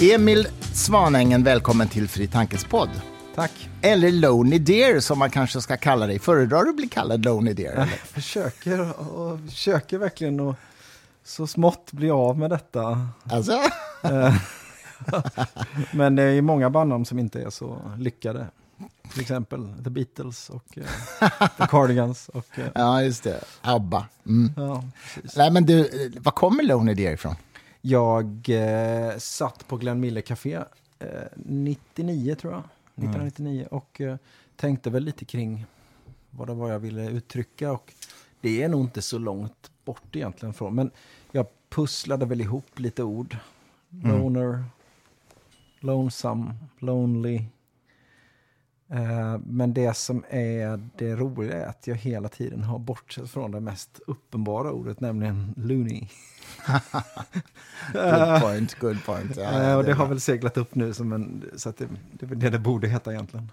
Emil Svanängen, välkommen till Fri Tankes podd. Tack. Eller Lonely Deer som man kanske ska kalla dig. Föredrar du att bli kallad Lonely Deer? Jag försöker, och försöker verkligen att så smått bli av med detta. Alltså? Eh, Men det är många bandnamn som inte är så lyckade. Till exempel The Beatles och eh, The Cardigans. Och, eh, Ja, just det. ABBA. Mm. ja. Nej, men du, var kommer Lonely Deer ifrån? Jag eh, satt på Glenn Miller Café eh, 99 tror jag. 1999 och eh, tänkte väl lite kring vad det var jag ville uttrycka. Och det är nog inte så långt bort egentligen från. Men jag pusslade väl ihop lite ord. Loner, lonesome, lonely. Eh, men det som är det roliga är att jag hela tiden har bortsett från det mest uppenbara ordet, nämligen loony. Good point, good point. Ja, Eh, och det är har väl seglat upp nu som en, så att det, det är det det borde heta egentligen.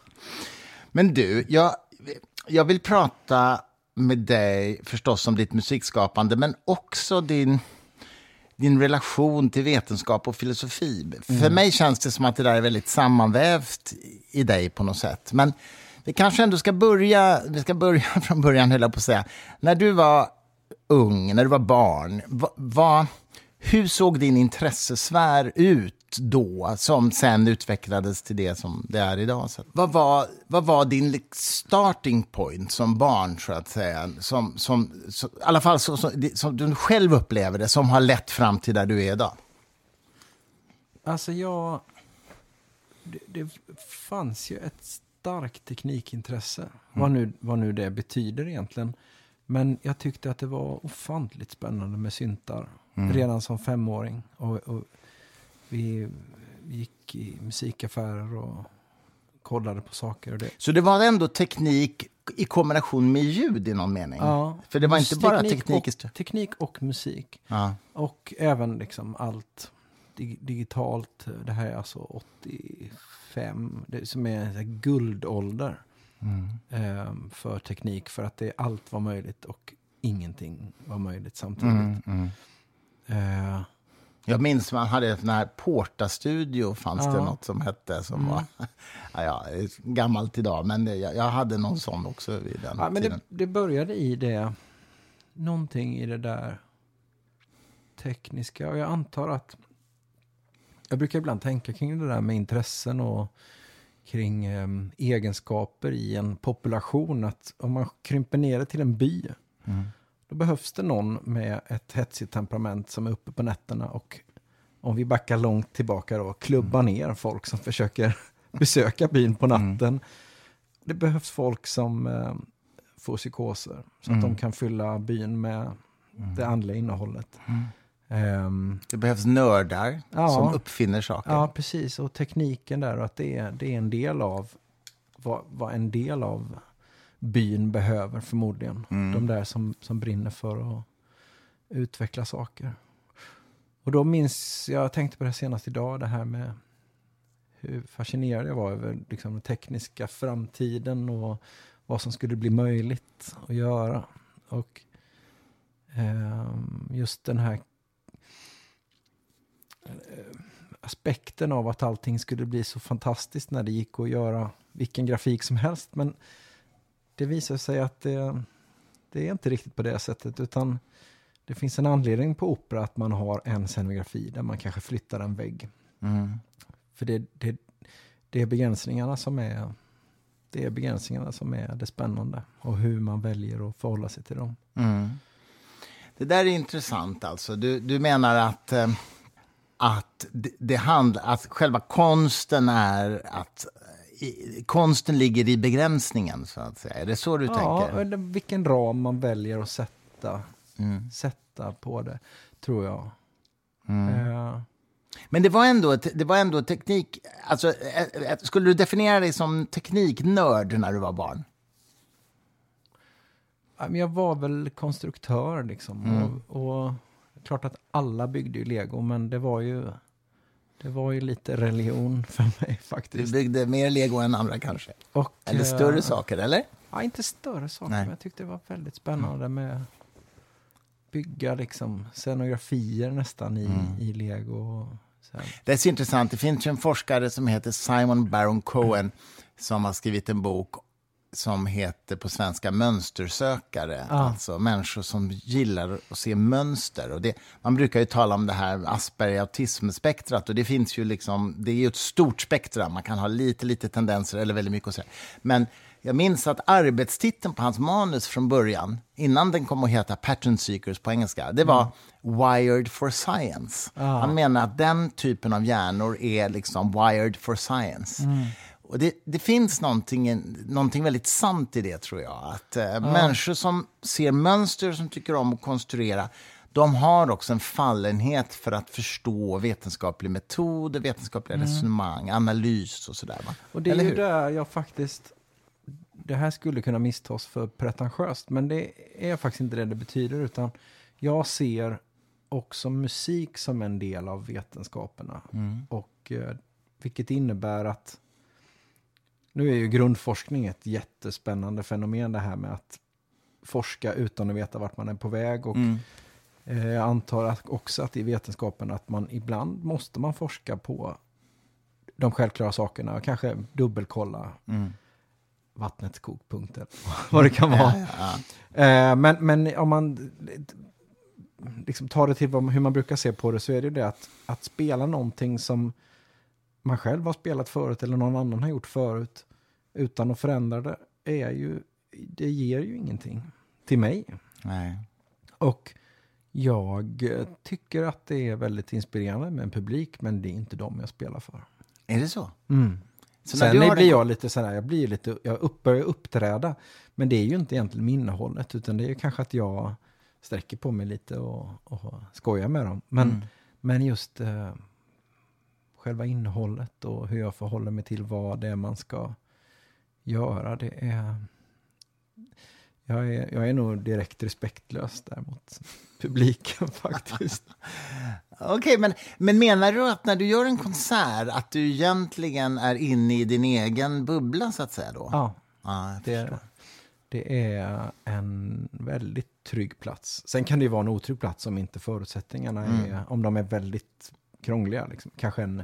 Men du, jag, jag vill prata med dig förstås om ditt musikskapande, men också din, din relation till vetenskap och filosofi. För mig känns det som att det där är väldigt sammanvävt i dig på något sätt. Men vi kanske ändå ska börja, vi ska börja från början, höll jag på att säga. När du var ung, när du var barn, va, va, hur såg din intressesfär ut då, som sen utvecklades till det som det är idag? Så, vad, var, vad var din starting point som barn, så att säga? Som, som, som, I alla fall så, som, som du själv upplever det, som har lett fram till där du är idag. Alltså jag... Det, det fanns ju ett starkt teknikintresse. Vad, nu, vad nu det betyder egentligen. Men jag tyckte att det var ofantligt spännande med syntar. Redan som femåring. Och, och vi, gick i musikaffärer och kollade på saker. Och det. Så det var ändå teknik i kombination med ljud i någon mening? Ja, För det var inte bara teknik och, teknik och musik. Ja. Och även liksom allt dig, digitalt. Det här är alltså 85, det som är en guldålder ehm, för teknik. För att det, allt var möjligt och ingenting var möjligt samtidigt. Mm, mm. Eh, Jag minns man hade en sån här Porta-studio, fanns det Ja. något som hette, som var ja, ja, gammalt idag, men det, jag, jag hade någon sån också vid den ja, men det, det började i det, någonting i det där tekniska. Och jag antar att, jag brukar ibland tänka kring det där med intressen och kring em, egenskaper i en population. Att om man krymper ner det till en by, Mm. då behövs det någon med ett hetsigt temperament som är uppe på nätterna och om vi backar långt tillbaka då, klubbar ner folk som försöker besöka byn på natten. Det behövs folk som eh, får psykoser så att de kan fylla byn med det andliga innehållet. Ehm, Det behövs nördar Ja. som uppfinner saker. ja, precis. Och tekniken där och att det är, det är en del av vad, vad en del av byn behöver förmodligen. De där som, som brinner för att utveckla saker. Och då minns, jag tänkte på det senast idag, det här med hur fascinerad jag var över liksom, den tekniska framtiden och vad som skulle bli möjligt att göra. Och ehm, just den här eh, aspekten av att allting skulle bli så fantastiskt när det gick att göra vilken grafik som helst. Men det visar sig att det, det är inte riktigt på det sättet, utan det finns en anledning på opera att man har en scenografi där man kanske flyttar en vägg. Mm. För det, det, det är begränsningarna som är det är begränsningarna som är det spännande och hur man väljer att förhålla sig till dem. Mm. Det där är intressant alltså. Du, du menar att, eh, att, det, handl, att själva konsten är att i, konsten ligger i begränsningen, så att säga. Är det så du Ja, tänker? eller vilken ram man väljer att sätta, Mm. sätta på det, tror jag. Mm. Eh, Men det var ändå, det var ändå teknik... Alltså, eh, eh, skulle du definiera dig som tekniknörd när du var barn? Ja, Jag var väl konstruktör liksom. Mm. Och, och klart att alla byggde ju lego, men det var ju, det var ju lite religion för mig Du faktiskt. byggde mer lego än andra kanske? Och, Eller eh, större saker, eller? Ja, inte större saker, Nej. men jag tyckte det var väldigt spännande med bygga liksom scenografier nästan i, Mm. i lego. Det är så intressant. Det finns ju en forskare som heter Simon Baron Cohen som har skrivit en bok som heter på svenska mönstersökare. Alltså människor som gillar att se mönster. Och det, man brukar ju tala om det här Asperger autismspektrat och det finns ju liksom, det är ju ett stort spektra. Man kan ha lite, lite tendenser eller väldigt mycket att säga. Men jag minns att arbetstiteln på hans manus från början, innan den kom att heta Pattern Seekers på engelska, det var Wired for Science. Han menar att den typen av hjärnor är liksom wired for science. Och det, det finns någonting, någonting väldigt sant i det, tror jag. Att eh, Människor som ser mönster, som tycker om att konstruera, de har också en fallenhet för att förstå vetenskaplig metod, vetenskapliga resonemang, analys och sådär. Va? Och det är Eller ju hur? där jag faktiskt... Det här skulle kunna misstas för pretentiöst, men det är faktiskt inte det det betyder. Utan jag ser också musik som en del av vetenskaperna. Och eh, vilket innebär att... Nu är ju grundforskning ett jättespännande fenomen det här med att forska utan att veta vart man är på väg. Och Mm. eh, jag antar att också att i vetenskapen att man ibland måste man forska på de självklara sakerna och kanske dubbelkolla Mm. vattnets kokpunkt eller vad det kan vara. Ja, ja, Eh, men, men om man liksom tar det till hur man brukar se på det så är det ju det att, att spela någonting som man själv har spelat förut eller någon annan har gjort förut utan att förändra det är ju, det ger ju ingenting till mig. Nej. Och jag tycker att det är väldigt inspirerande med en publik men det är inte dem jag spelar för. Är det så? Så Sen blir en- jag lite sådär, jag blir lite, jag upp, börjar uppträda. Men det är ju inte egentligen innehållet, utan det är ju kanske att jag sträcker på mig lite och, och skojar med dem. Men, Mm. men just eh, själva innehållet och hur jag förhåller mig till vad det är man ska göra, det är... Jag är, jag är nog direkt respektlös där mot publiken faktiskt. Okej, men, men menar du att när du gör en konsert att du egentligen är inne i din egen bubbla, så att säga? Då? Ja, jag Det, det är en väldigt trygg plats. Sen kan det ju vara en otrygg plats om inte förutsättningarna är, om de är väldigt krångliga. Liksom. Kanske en,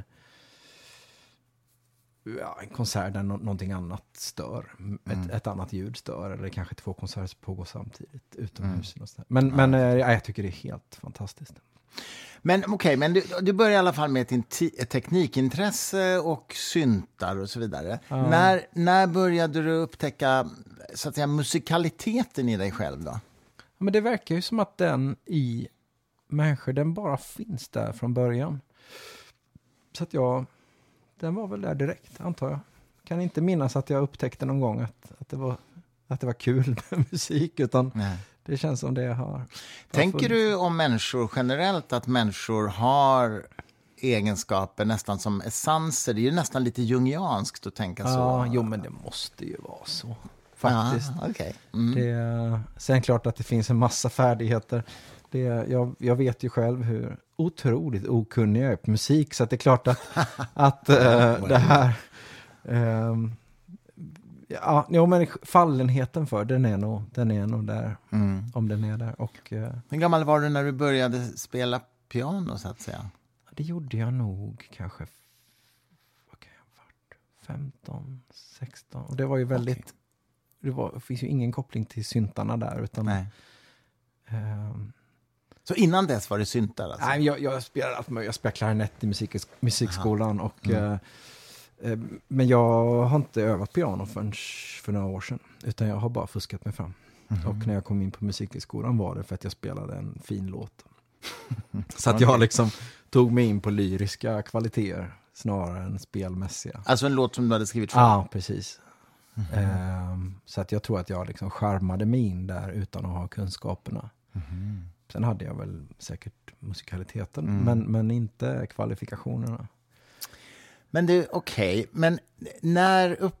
ja, en konsert där nå- någonting annat stör. Ett, ett annat ljud stör. Eller kanske två konserter som pågår samtidigt utomhus. Sådär. Men, men eh, ja, jag tycker det är helt fantastiskt. Men okej, men du, du börjar i alla fall med ett, ett teknikintresse och syntar och så vidare. När, när började du upptäcka så att säga, musikaliteten i dig själv? då? Ja, Men det verkar ju som att den i människor, den bara finns där från början. Så att jag, den var väl där direkt, antar jag. Kan inte minnas att jag upptäckte någon gång att, att, det, var, att det var kul med musik, utan Nej. det känns som det jag har. Tänker du om människor generellt att människor har egenskaper nästan som essenser? Det är ju nästan lite jungianskt att tänka så. Ja, jo men det måste ju vara så. Faktiskt. Ja, okej. mm. Det, sen klart att det finns en massa färdigheter. Det, jag, jag vet ju själv hur otroligt okunnig jag är på musik, så att det är klart att, att eh, det här... ehm, ja, jo, men fallenheten för den är nog, den är nog där, Mm. om den är där. Och eh, Hur gammal var du när du började spela piano, så att säga? det gjorde jag nog kanske, vad kan jag ha varit, 15, 16. Och det var ju väldigt, det, var, finns ju ingen koppling till syntarna där, utan... Nej. ehm, Så innan dess var det syntar? Alltså? Nej, jag, jag spelar allt möjligt. Jag spelar klarinett i musik, musikskolan. Och, Mm. eh, eh, men jag har inte övat piano förrän för några år sedan. Utan jag har bara fuskat mig fram. Mhm. Och när jag kom in på musikskolan var det för att jag spelade en fin låt. Så att jag liksom tog mig in på lyriska kvaliteter snarare än spelmässiga. Alltså en låt som du hade skrivit själv? Ja, precis. Mhm. Ehm, så att jag tror att jag liksom charmade mig in där utan att ha kunskaperna. Mhm. Sen hade jag väl säkert musikaliteten, Mm. men, men inte kvalifikationerna. Men du, okej, men när, upp,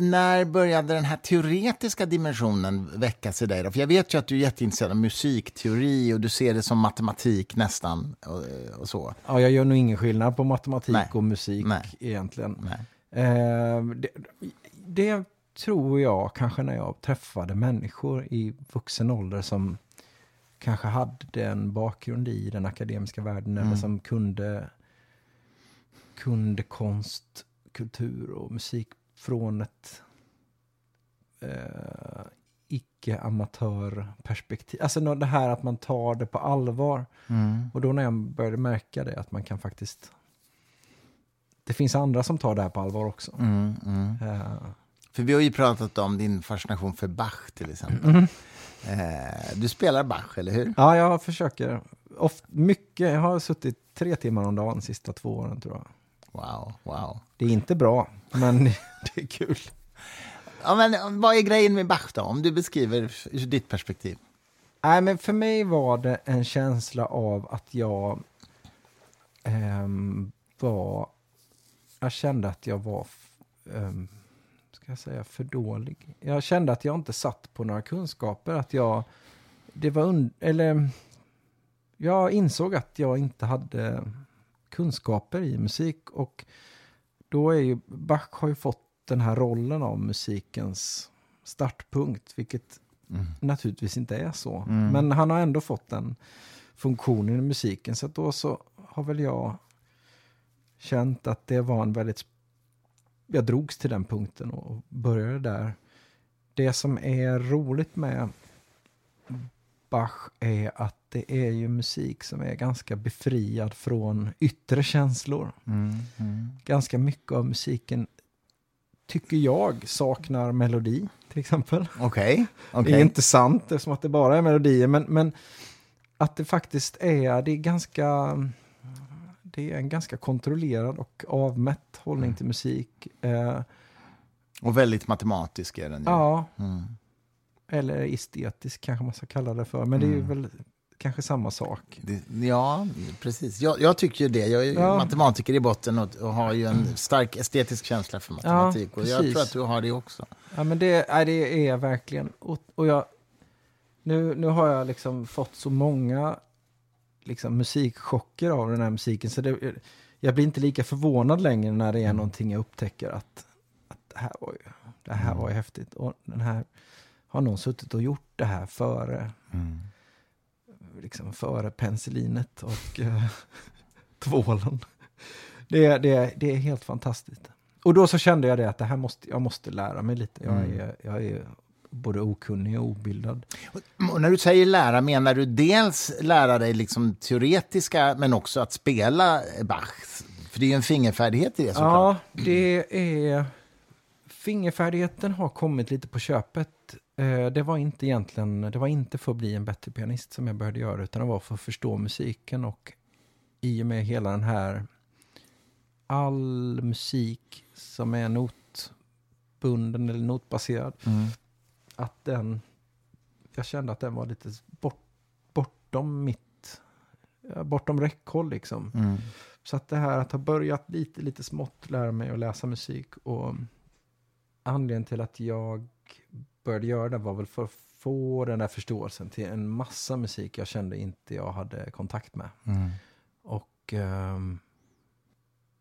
när började den här teoretiska dimensionen väckas i dig? Då? För jag vet ju att du är jätteintresserad av musikteori och du ser det som matematik nästan och, och så. Ja, jag gör nog ingen skillnad på matematik Nej. och musik Nej. egentligen. Nej. Eh, det, det tror jag kanske när jag träffade människor i vuxen ålder som kanske hade en bakgrund i den akademiska världen eller som kunde kunde konst, kultur och musik från ett eh, icke-amatörperspektiv. Alltså det här att man tar det på allvar. Mm. Och då när jag började märka det, att man kan faktiskt... Det finns andra som tar det här på allvar också. Mm, mm. Eh, För vi har ju pratat om din fascination för Bach till exempel. Eh, du spelar Bach, eller hur? ja, jag försöker. Oft, mycket. Jag har suttit tre timmar om dagen de sista två åren tror jag. Wow, wow. Det är inte bra, men det är kul. Ja, men vad är grejen med Bach då, om du beskriver ur ditt perspektiv? Nej, men för mig var det en känsla av att jag ehm, var... Jag kände att jag var, ehm, ska jag säga, för dålig. Jag kände att jag inte satt på några kunskaper, att jag... Det var und- eller jag insåg att jag inte hade kunskaper i musik och då är ju Bach har ju fått den här rollen av musikens startpunkt, vilket naturligtvis inte är så. Men han har ändå fått den funktionen i musiken. Så då så har väl jag känt att det var en väldigt... Jag drogs till den punkten och började där. Det som är roligt med Bach är att det är ju musik som är ganska befriad från yttre känslor. Mm, mm. Ganska mycket av musiken tycker jag saknar melodi till exempel. Okej, Det är inte sant eftersom att det bara är melodier, men, men att det faktiskt är, det är ganska, det är en ganska kontrollerad och avmätt hållning till musik. Eh, Och väldigt matematisk är den ju. ja, Mm. eller estetisk kanske man ska kalla det för, men det är ju väl kanske samma sak. Det, ja, precis. Jag, jag tycker ju det. Jag är Ja. matematiker i botten och, och har ju en stark estetisk känsla för matematik. och jag tror att du har det också. Ja, men det, nej, det är verkligen, och, och jag, nu, nu har jag liksom fått så många liksom, musikchocker av den här musiken, så det, jag blir inte lika förvånad längre när det är någonting jag upptäcker att, att det här var ju, det här var ju häftigt. Och den här, har någon suttit och gjort det här före, liksom före penicillinet och eh, tvålen. Det, är- det, det är helt fantastiskt. Och då så kände jag det att det här måste, jag måste lära mig lite. Jag är, jag är både okunnig och obildad. Och när du säger lära, menar du dels lära dig liksom teoretiska, men också att spela Bach? För det är ju en fingerfärdighet i det såklart. Ja, det är... Fingerfärdigheten har kommit lite på köpet. Eh, Det var inte egentligen, det var inte för att bli en bättre pianist som jag började göra, utan det var för att förstå musiken och i och med hela den här, all musik som är notbunden eller notbaserad, Mm. Att den, jag kände att den var lite bort, bortom mitt, bortom räckhåll liksom. Mm. Så att det här att ha börjat lite, lite smått lära mig att läsa musik och anledningen till att jag började göra det var väl för att få den där förståelsen till en massa musik jag kände inte jag hade kontakt med. Mm. Och ehm,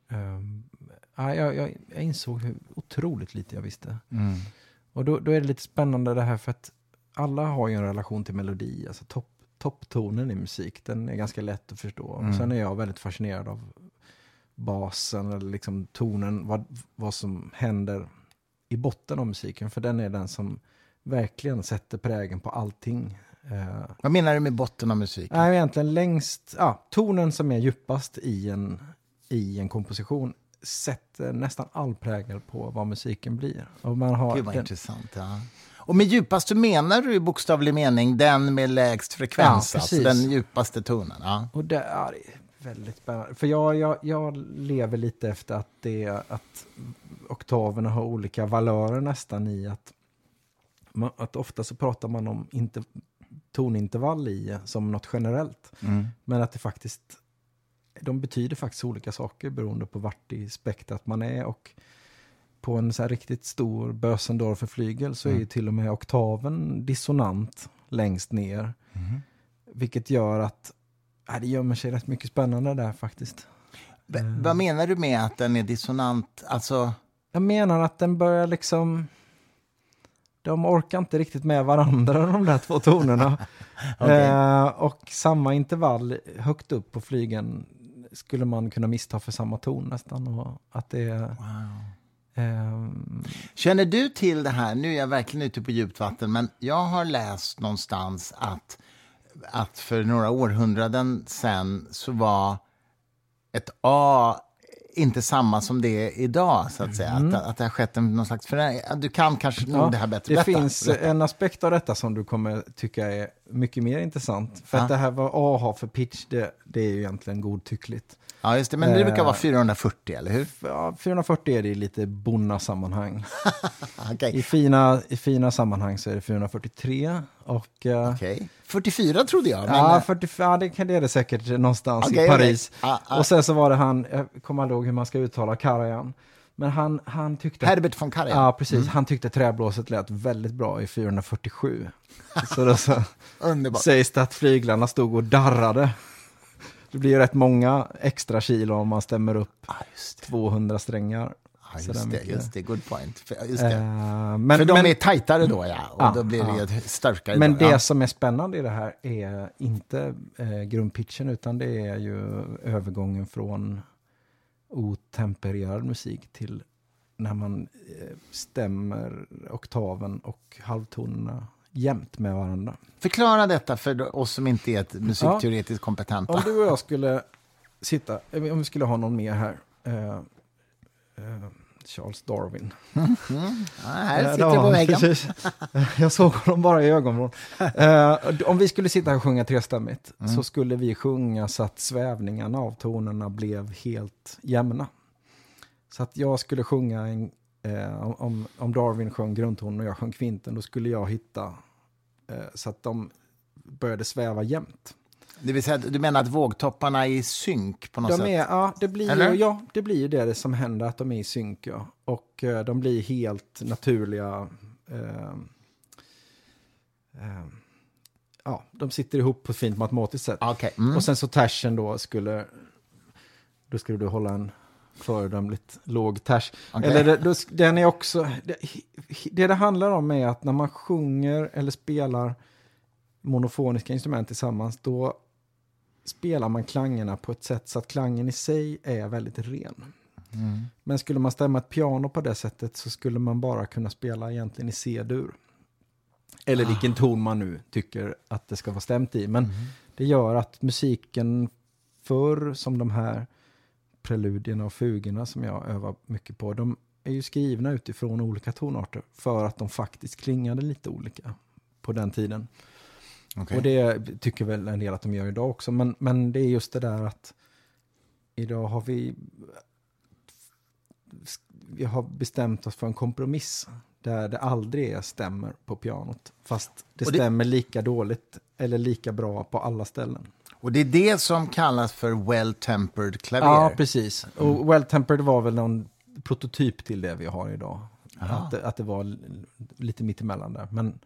ehm, ja, jag, jag, jag insåg hur otroligt lite jag visste. Mm. Och då, då är det lite spännande det här för att alla har ju en relation till melodi, alltså topp, topptonen i musik, den är ganska lätt att förstå. Mm. Sen är jag väldigt fascinerad av basen eller liksom tonen, vad, vad som händer i botten av musiken, för den är den som verkligen sätter prägen på allting. Eh, Vad menar du med botten av musiken? Nej, egentligen längst, ja, tonen som är djupast i en, i en komposition sätter nästan all prägel på vad musiken blir. Och man har Gud vad den, intressant. Ja. Och med djupaste menar du i bokstavlig mening den med lägst frekvens, Ja, alltså den djupaste tonen? Ja. Och det är väldigt spännande. För jag, jag, jag lever lite efter att, det, att oktaverna har olika valörer nästan i att, man, att ofta så pratar man om inte, tonintervall i som något generellt. Mm. Men att det faktiskt, de betyder faktiskt olika saker beroende på vart i spektrat man är. Och på en så riktigt stor Bösendorfer-flygel så är ju till och med oktaven dissonant längst ner. Mhm. Vilket gör att ja, det gömmer sig rätt mycket spännande där faktiskt. V- Mm. Vad menar du med att den är dissonant? Alltså, Jag menar att den börjar liksom... De orkar inte riktigt med varandra de där två tonerna. Okej. eh, och samma intervall högt upp på flygen skulle man kunna missta för samma ton nästan. Och att det. Wow. ehm, Känner du till det här? Nu är jag verkligen ute på djupt vatten, men jag har läst någonstans att, att för några århundraden sen så var ett A inte samma som det är idag, så att säga. Att, att det har skett en, någon slags förändring. Du kan kanske nog det här bättre. Det Berätta. finns en aspekt av detta som du kommer tycka är mycket mer intressant. För Ja. att det här vad A har för pitch, det, det är ju egentligen godtyckligt. Ja, just det. Men det brukar Eh. vara 440, eller hur? Ja, 440 är det i lite bonna-sammanhang. Okej. I fina, I fina sammanhang så är det 443. Och, eh, Okej. 44 trodde jag. Men, Ja, eh, 45, ja, det det är det säkert någonstans Okej, i Paris. okej. Ah, ah. Och sen så var det han, jag kommer aldrig ihåg hur man ska uttala Karajan. Men han, han tyckte... Herbert von Karajan. Ja, precis. Han tyckte träblåset lät väldigt bra i 447. så då så Underbart. sägs det att flyglarna stod och darrade. Det blir ju rätt många extra kilo om man stämmer upp det. 200 strängar. Sådär just det, just det. Good point. För- Just det. Eh, men, För de men, är tajtare då, ja. Och Ja, då blir det ju starkare. men då, det som är spännande i det här är inte eh, grundpitchen utan det är ju övergången från otempererad musik till när man eh, stämmer oktaven och halvtonerna jämnt med varandra. Förklara detta för oss som inte är ett musikteoretiskt kompetenta. Om du och jag skulle sitta, om vi skulle ha någon mer här, eh, eh, Charles Darwin. Ja, här Eh, sitter ja, på väggen. precis. Jag såg honom bara i ögonvrån. Eh, om vi skulle sitta och sjunga trestämmigt Mm. så skulle vi sjunga så att svävningarna av tonerna blev helt jämna. Så att jag skulle sjunga, en, eh, om- om, Darwin sjöng grundtonen och jag sjöng kvinten, då skulle jag hitta så att de började sväva jämnt. Det vill säga, du menar att vågtopparna är i synk på något De sätt? är, ja, det blir Eller? ju, ja, det blir ju det som händer, att de är i synk. Ja. Och eh, de blir helt naturliga. Eh, eh, ja, de sitter ihop på ett fint matematiskt sätt. Okej. Mm. Och sen så tersen då skulle, då skulle du hålla en föredömligt låg ters. Okej. Eller det, den är också, det, det det handlar om är att när man sjunger eller spelar monofoniska instrument tillsammans, då spelar man klangerna på ett sätt så att klangen i sig är väldigt ren. Mm. Men skulle man stämma ett piano på det sättet så skulle man bara kunna spela egentligen i C-dur. Eller vilken ton man nu tycker att det ska vara stämt i. Men det gör att musiken förr, som de här preludierna och fugorna som jag övar mycket på, de är ju skrivna utifrån olika tonarter för att de faktiskt klingade lite olika på den tiden. Okej. Och det tycker väl en del att de gör idag också. Men, men det är just det där att idag har vi vi har bestämt oss för en kompromiss där det aldrig är stämmer på pianot. Fast det det- stämmer lika dåligt eller lika bra på alla ställen. Och det är det som kallas för well-tempered klaver. Ja, precis. Och Well Tempered var väl någon prototyp till det vi har idag. Aha. Att det, att det var lite mittemellan där. Men,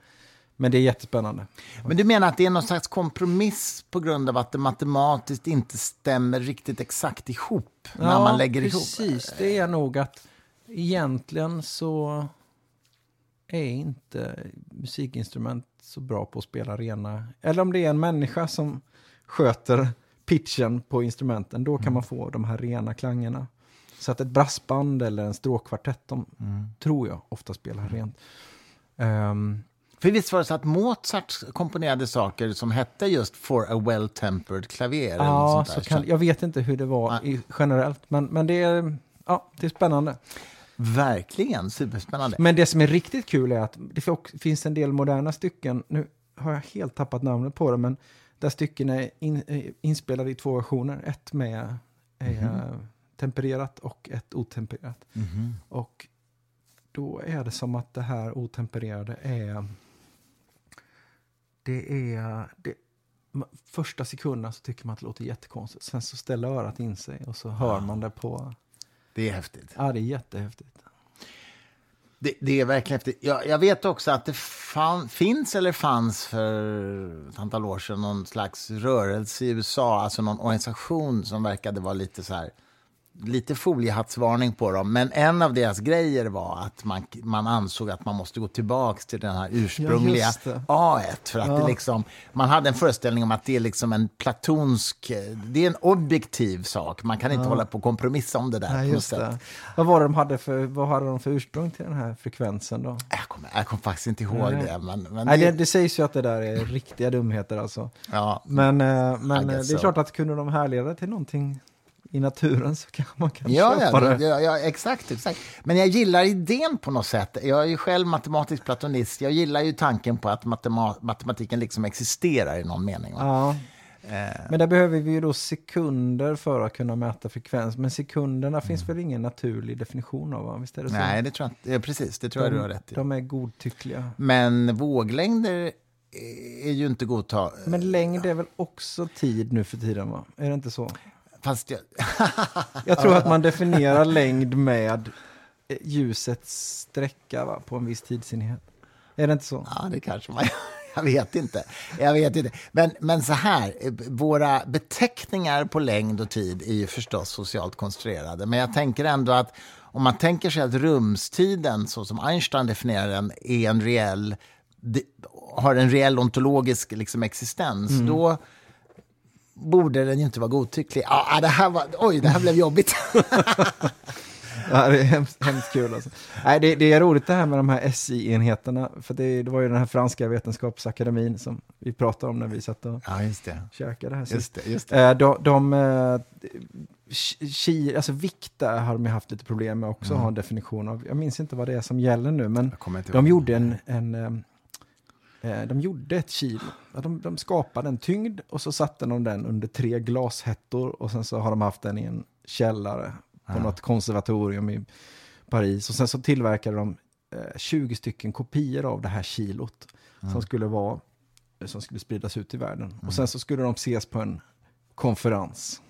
men det är jättespännande. Men du menar att det är någon slags kompromiss på grund av att det matematiskt inte stämmer riktigt exakt ihop när man lägger ihop? precis. Det är nog att egentligen så är inte musikinstrument så bra på att spela rena. Eller om det är en människa som sköter pitchen på instrumenten, då kan man få de här rena klangerna. Så att ett brassband eller en stråkkvartett, de tror jag ofta spelar rent. Ehm, För visst var det så att Mozart komponerade saker som hette just For a well-tempered klaver? ja, så kan, jag vet inte hur det var i, generellt, men, men det, är, ja, det är spännande. Verkligen, superspännande. Men det som är riktigt kul är att det fi- finns en del moderna stycken, nu har jag helt tappat namnet på det, men där stycken är in, eh, inspelade i två versioner. Ett med eh, tempererat och ett otempererat. Mhm. Och då är det som att det här otempererade är... Det är... Det, första sekunderna så tycker man att det låter jättekonstigt. Sen så ställer örat in sig och så hör man det på... Det är häftigt. Ja, det är jättehäftigt. Det, det är verkligen häftigt. Jag, jag vet också att det fan, finns eller fanns för ett antal år sedan någon slags rörelse i USA, alltså någon organisation som verkade vara lite så här lite foliehattsvarning på dem. Men en av deras grejer var att man, man ansåg att man måste gå tillbaka till den här ursprungliga Ja, A1. För att Ja. det liksom, man hade en föreställning om att det är liksom en platonsk... Det är en objektiv sak. Man kan inte hålla på och kompromissa om det där. Nej, just det. Vad var de hade för, vad hade de för ursprung till den här frekvensen då? Jag kommer jag kommer faktiskt inte ihåg Nej. det. Men, men Nej, det, det, sägs ju att det där är riktiga dumheter alltså. ja, Men, eh, men eh, det är so. klart att kunde de härleda till någonting i naturen så kanske man kan Ja, köpa ja, det. ja, exakt, exakt. Men jag gillar idén på något sätt. Jag är ju själv matematisk platonist. Jag gillar ju tanken på att matema- matematiken liksom existerar i någon mening. Va? Ja. Eh, Men där behöver vi ju då sekunder för att kunna mäta frekvens. Men sekunderna finns Mm. väl ingen naturlig definition av? Va? Visst är det så? nej, det tror jag inte. Precis, det tror jag du har de, rätt i. de är godtyckliga. Men våglängder är ju inte godtag... Men längd är väl också tid nu för tiden? va? Är det inte så? Fast jag, Jag tror att man definierar längd med eh, ljusets sträcka va? på en viss tidsenhet. Är det inte så? ja, det kanske man... Jag vet inte. Jag vet inte. Men, men så här, eh, våra beteckningar på längd och tid är ju förstås socialt konstruerade. Men jag tänker ändå att om man tänker sig att rumstiden, så som Einstein definierar den, är en reell, har en reell ontologisk liksom, existens, då borde den ju inte vara godtycklig. Ah, det här var, oj, det här blev jobbigt. Ja, det är hemskt, hemskt kul alltså. Nej, det, det är roligt det här med de här SI-enheterna. För det, det var ju den här franska vetenskapsakademin som vi pratade om när vi satt och Ja, just det. käkade här. Just det, just det. Eh, De, de eh, ki, alltså vikt där har de haft lite problem med också, att ha en definition av. Jag minns inte vad det är som gäller nu, men de gjorde en, en eh, eh, de gjorde ett kilo. Ja, De, de skapade en tyngd och så satte de den under tre glashettor och sen så har de haft den i en källare på något konservatorium i Paris. Och sen så tillverkade de eh, 20 stycken kopior av det här kilot som skulle vara som skulle spridas ut i världen. Och sen så skulle de ses på en konferens.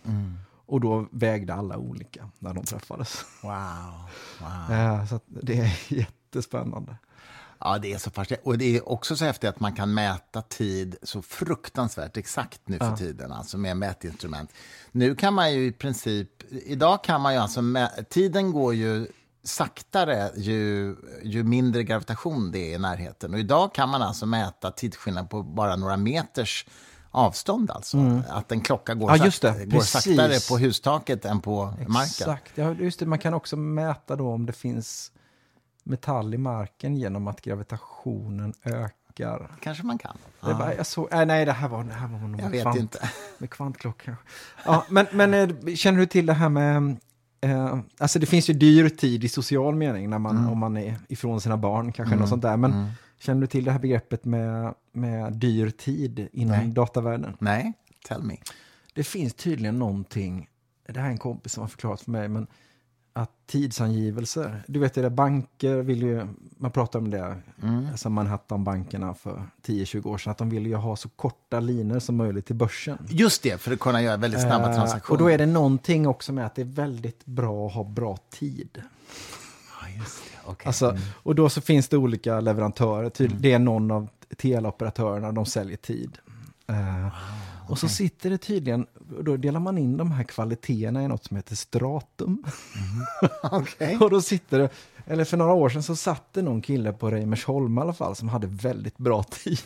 Och då vägde alla olika när de träffades. Wow. wow. Eh, så det är jättespännande. Ja, det är så fascinerande. Och det är också så häftigt att man kan mäta tid så fruktansvärt exakt nu för tiden, alltså med mätinstrument. Nu kan man ju i princip, idag kan man ju alltså, tiden går ju saktare ju, ju mindre gravitation det är i närheten. Och idag kan man alltså mäta tidsskillnad på bara några meters avstånd alltså. Att en klocka går, Mm. Ja, just det. går saktare på hustaket än på marken. Exakt. Ja, just det, man kan också mäta då om det finns metall i marken genom att gravitationen ökar. Kanske man kan. Det bara, jag såg, äh, nej, det här var, det här var nog Jag med vet kvant, inte. Med kvantklocka. Ja, men, men eh, känner du till det här med... Eh, alltså det finns ju dyr tid i social mening när man, om man är ifrån sina barn, kanske något sånt där. Men känner du till det här begreppet med, med dyr tid inom Nej. datavärlden? Nej, tell me. Det finns tydligen någonting, det här är en kompis som har förklarat för mig, men att tidsangivelser, du vet det där banker vill ju, man pratar om det, Mm. alltså Manhattan-bankerna för 10-20 år sedan, att de vill ju ha så korta linjer som möjligt till börsen. Just det, för att kunna göra väldigt snabba Eh, transaktioner. och då är det någonting också med att det är väldigt bra att ha bra tid. Ja, just det. Okej. Alltså, Och då så finns det olika leverantörer, Tyd- det är någon av teleoperatörerna, de säljer tid. Eh, Och så sitter det tydligen, då delar man in de här kvaliteterna i något som heter stratum. Okej. Och då sitter det, eller för några år sedan så satt det någon kille på Reimersholm i alla fall som hade väldigt bra tid.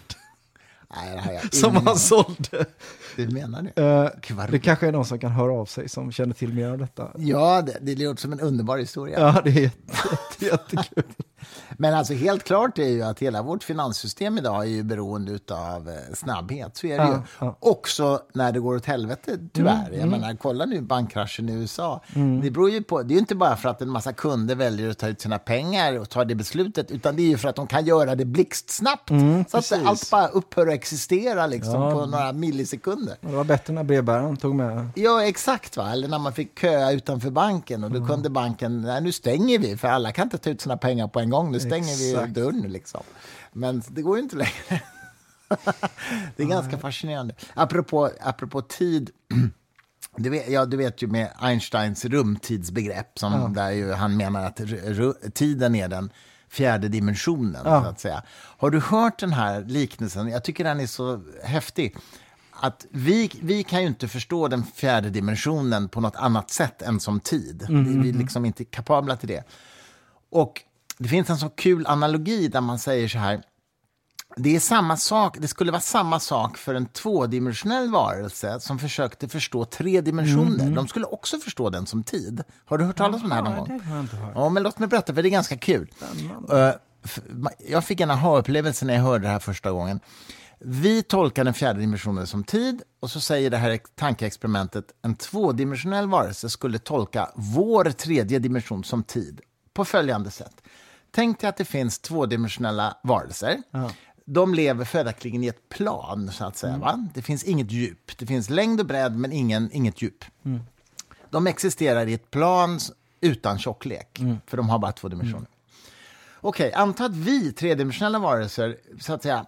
Nej, det här har jag Som han sålde. Hur menar du? Eh, Kvar- det kanske är någon som kan höra av sig som känner till mer av detta. Ja, det, det låter som en underbar historia. Ja, det är jätte, jättekul. Men alltså helt klart är ju att hela vårt finanssystem idag är ju beroende av snabbhet. Så är det Ja, ju. ja. Också när det går åt helvete, tyvärr. Jag menar, kolla nu bankkraschen i USA. Det beror ju på, det är ju inte bara för att en massa kunder väljer att ta ut sina pengar och ta det beslutet, utan det är ju för att de kan göra det blixtsnabbt. så att precis. allt bara upphör att existera liksom, Ja. på några millisekunder. Det var bättre när brevbäraren tog med. Ja, exakt. Va? Eller när man fick köa utanför banken och då kunde banken, nej nu stänger vi för alla kan inte ta ut sina pengar på en gång, nu stänger vi Exakt. dörren liksom. Men det går ju inte längre. det är ganska fascinerande. Apropå, apropå tid, du vet, ja, du vet ju med Einsteins rumtidsbegrepp, som där ju han menar att tiden är den fjärde dimensionen. Ja. Så att säga. Har du hört den här liknelsen? Jag tycker den är så häftig. att vi, vi kan ju inte förstå den fjärde dimensionen på något annat sätt än som tid. Mm, Vi är liksom inte kapabla till det. Och det finns en så kul analogi där man säger så här. Det, är samma sak, det skulle vara samma sak för en tvådimensionell varelse som försökte förstå tre dimensioner. De skulle också förstå den som tid. Har du hört talas om det här någon Mm, gång? Ja, men låt mig berätta, för det är ganska kul. Eh, Jag fick en aha-upplevelse när jag hörde det här första gången. Vi tolkar den fjärde dimensionen som tid och så säger det här tankeexperimentet en tvådimensionell varelse skulle tolka vår tredje dimension som tid på följande sätt. Tänk dig att det finns tvådimensionella varelser. De lever följaktligen i ett plan, så att säga. Va? Det finns inget djup. Det finns längd och bredd, men ingen, inget djup. De existerar i ett plan utan tjocklek, för de har bara två dimensioner. Okej, anta att vi tredimensionella varelser så att säga,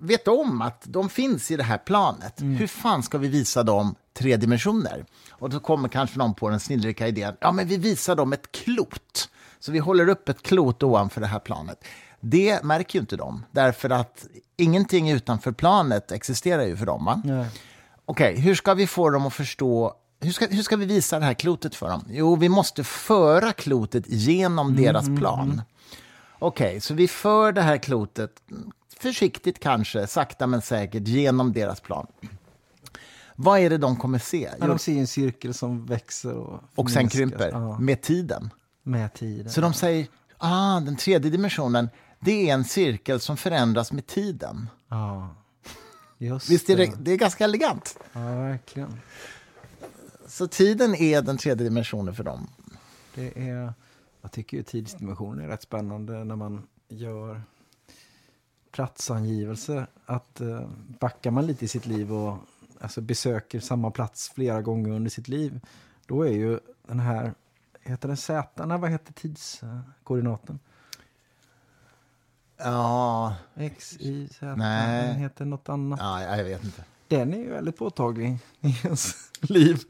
vet om att de finns i det här planet. Hur fan ska vi visa dem tre dimensioner? Och då kommer kanske någon på den snillrika idén, ja men vi visar dem ett klot. Så vi håller upp ett klot ovanför det här planet. Det märker ju inte de, därför att ingenting utanför planet existerar ju för dem. Okej, hur ska vi få dem att förstå hur ska, hur ska vi visa det här klotet för dem? Jo, vi måste föra klotet genom deras plan. Okej, så vi för det här klotet, mm, försiktigt kanske, sakta men säkert, genom deras plan. Vad är det de kommer se? Jo, de ser en cirkel som växer och, och sen krymper Ja, med tiden. Med tiden. Så de säger, ah, den tredje dimensionen, det är en cirkel som förändras med tiden. Ja. Just Visst är det, det. är ganska elegant? Ja, verkligen. Så tiden är den tredje dimensionen för dem. Det är, jag tycker ju tidsdimensioner är rätt spännande när man gör platsangivelser. Att eh, backar man lite i sitt liv och alltså, besöker samma plats flera gånger under sitt liv. Då är ju den här, heter den Z? Nej, vad heter tidskoordinaten? Ja, X, Y, Z? Nej. Den heter något annat. ja jag vet inte. Den är ju väldigt påtaglig i ens liv.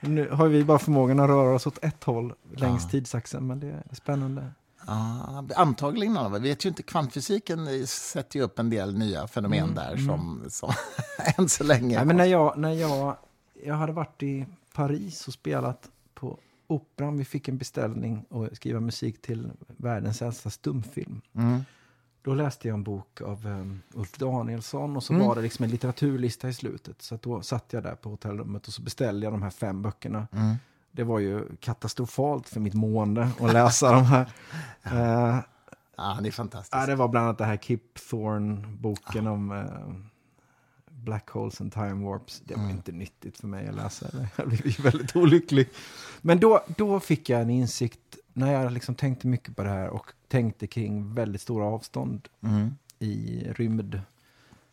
Nu har vi bara förmågan att röra oss åt ett håll längs Ja. tidsaxeln, men det är spännande. Ja, antagligen. Vi vet ju inte, kvantfysiken sätter ju upp en del nya fenomen där som, som än så länge... Nej, men när jag, när jag, jag hade varit i Paris och spelat på Operan. Vi fick en beställning att skriva musik till världens äldsta stumfilm. Mm. Då läste jag en bok av um, Ulf Danielsson och så Mm. var det liksom en litteraturlista i slutet. Så då satt jag där på hotellrummet och så beställde jag de här fem böckerna. Mm. Det var ju katastrofalt för mitt mående att läsa de här. Eh, Ja, det är fantastiskt. Ja, det var bland annat det här Kip Thorne-boken om eh, Black Holes and Time Warps. Det var Mm. inte nyttigt för mig att läsa. det. Jag blev väldigt olycklig. Men då, då fick jag en insikt när jag liksom tänkte mycket på det här och tänkte kring väldigt stora avstånd Mm. i rymd.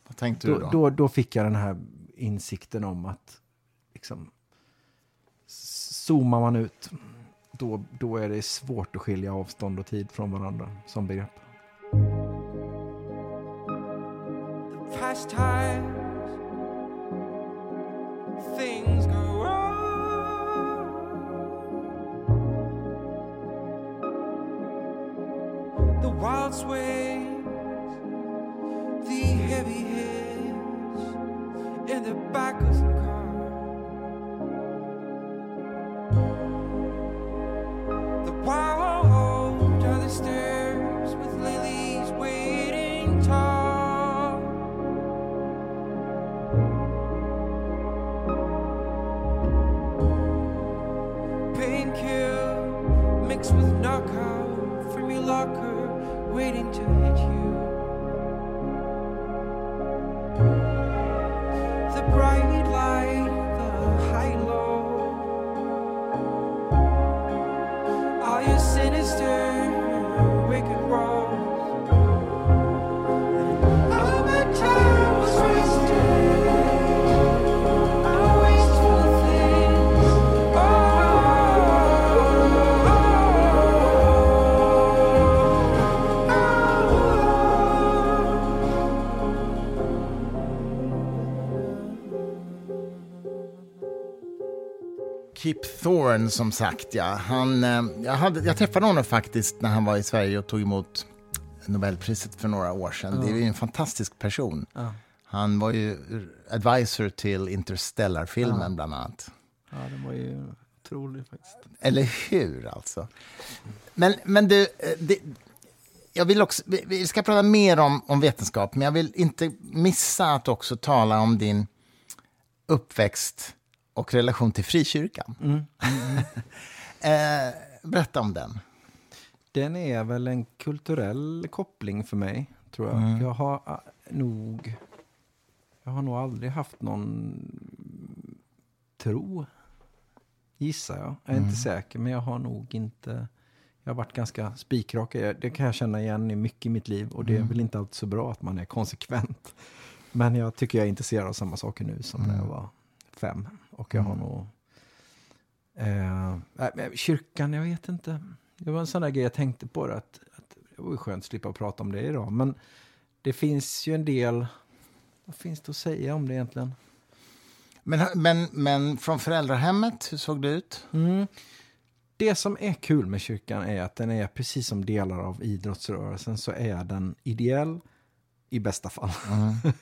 Vad tänkte du Då, då? då, då fick jag den här insikten om att liksom, zoomar man ut då, då är det svårt att skilja avstånd och tid från varandra som begrepp. past times things go wrong. The wild sways, the heavy hits and the back of sinister, Thorne, som sagt. Ja. Han, eh, jag, hade, jag träffade honom faktiskt när han var i Sverige och tog emot Nobelpriset för några år sedan. Det är ju en fantastisk person. Ja. Han var ju advisor till Interstellar-filmen bland annat. Ja, den var ju otrolig faktiskt. Eller hur, alltså? Men, men du, eh, det, jag vill också, vi, vi ska prata mer om, om vetenskap, men jag vill inte missa att också tala om din uppväxt och relation till frikyrkan. eh, berätta om den. Den är väl en kulturell koppling för mig, tror jag. Jag har ah, nog... Jag har nog aldrig haft någon tro, gissar jag. Jag är inte säker, men jag har nog inte... Jag har varit ganska spikrak. Det kan jag känna igen i mycket i mitt liv. Och det är väl inte alltid så bra att man är konsekvent. Men jag tycker jag är intresserad av samma saker nu som när jag var fem. Och jag har nog... Eh, kyrkan, jag vet inte. Det var en sån där grej jag tänkte på. Det, att, att det var ju skönt att slippa prata om det idag. Men det finns ju en del... Vad finns det att säga om det egentligen? Men, men, men från föräldrahemmet, hur såg det ut? Mm. Det som är kul med kyrkan är att den är precis som delar av idrottsrörelsen så är den ideell i bästa fall.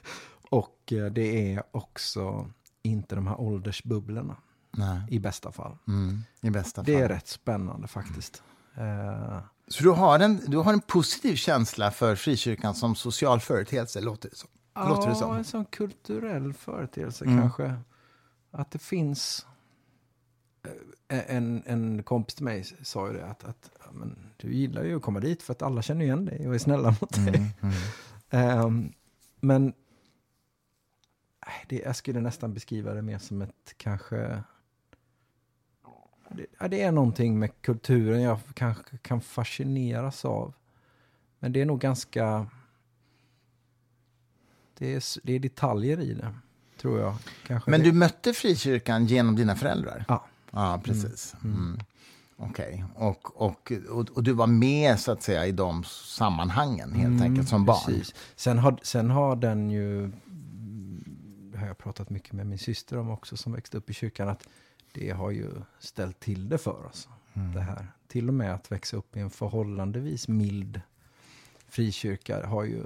Och eh, det är också inte de här åldersbubblorna Nej. i bästa fall. Mm, I bästa fall. Det är rätt spännande faktiskt. Eh, Så du har, en, du har en positiv känsla för frikyrkan som social företeelse, låter det som. Låter det Ja, som. en sån kulturell företeelse Mm. kanske. Att det finns... eh, En, en kompis till mig sa ju det att, att ja, men, du gillar ju att komma dit för att alla känner igen dig och är snälla mot dig. Mm. Ehm, men det, jag skulle nästan beskriva det mer som ett kanske... Det, det är någonting med kulturen jag kanske kan fascineras av. Men det är nog ganska... Det är, det är detaljer i det, tror jag. Kanske Men det. du mötte frikyrkan genom dina föräldrar? Ja. Ja, precis. Mm. Okej. Och, och, och, och du var med så att säga i de sammanhangen helt enkelt som barn? Mm, Precis. Sen har, sen har den ju, mm, har jag pratat mycket med min syster om också som växte upp i kyrkan, att det har ju ställt till det för oss. Mm. Det här. Till och med att växa upp i en förhållandevis mild frikyrka har ju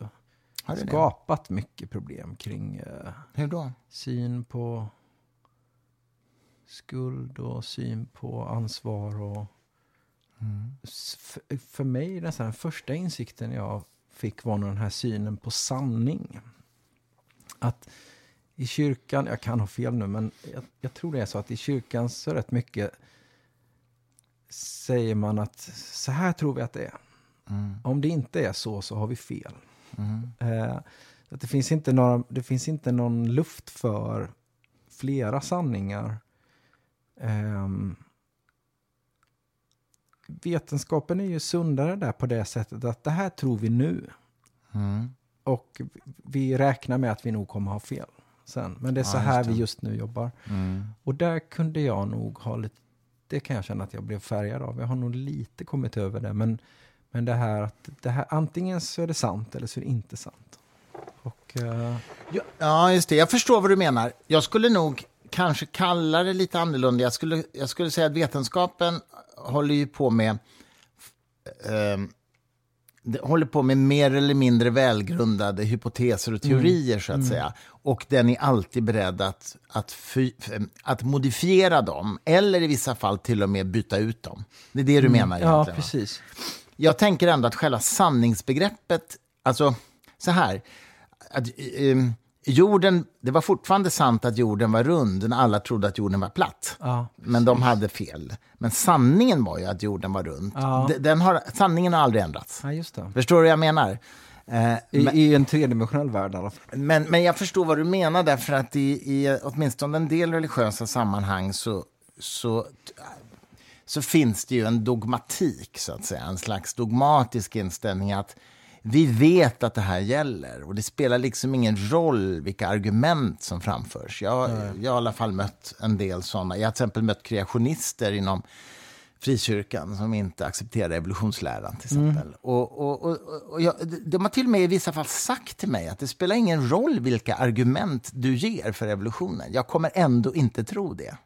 Har det? skapat mycket problem kring eh, Hur då? syn på skuld och syn på ansvar. och S- för, för mig, den här första insikten jag fick var nog den här synen på sanning. Att i kyrkan, jag kan ha fel nu, men jag, jag tror det är så att i kyrkan så rätt mycket säger man att så här tror vi att det är. Om det inte är så, så har vi fel. Eh, att det, finns inte några, det finns inte någon luft för flera sanningar. Ehm, vetenskapen är ju sundare där på det sättet att det här tror vi nu. Mm. Och vi räknar med att vi nog kommer ha fel sen. Men det är så Ja, här vi just nu jobbar. Mm. Och där kunde jag nog ha lite, det kan jag känna att jag blev färgad av. Jag har nog lite kommit över det. Men, men det här att det här, antingen så är det sant eller så är det inte sant. Och eh, Ja, just det. Jag förstår vad du menar. Jag skulle nog kanske kalla det lite annorlunda. Jag skulle, jag skulle säga att vetenskapen håller ju på med... det håller på med mer eller mindre välgrundade hypoteser och teorier, så att säga. Och den är alltid beredd att, att, fy, att modifiera dem, eller i vissa fall till och med byta ut dem. Det är det du menar ja, egentligen? va? precis. Jag tänker ändå att själva sanningsbegreppet, alltså så här, att, eh, jorden, det var fortfarande sant att jorden var rund när alla trodde att jorden var platt. Ja, Men de hade fel. Men sanningen var ju att jorden var rund. Ja. Den- har, sanningen har aldrig ändrats. ja. Förstår du vad jag menar? Eh, I, men, I en tredimensionell värld i alla fall. men, men jag förstår vad du menar, därför att i, i åtminstone en del religiösa sammanhang så, så, så finns det ju en dogmatik, så att säga. En slags dogmatisk inställning att vi vet att det här gäller och det spelar liksom ingen roll vilka argument som framförs. Jag, jag har i alla fall mött en del sådana. Jag har till exempel mött kreationister inom frikyrkan som inte accepterar evolutionsläran till exempel. Och, och, och, och jag, de har till och med i vissa fall sagt till mig att det spelar ingen roll vilka argument du ger för evolutionen. Jag kommer ändå inte tro det.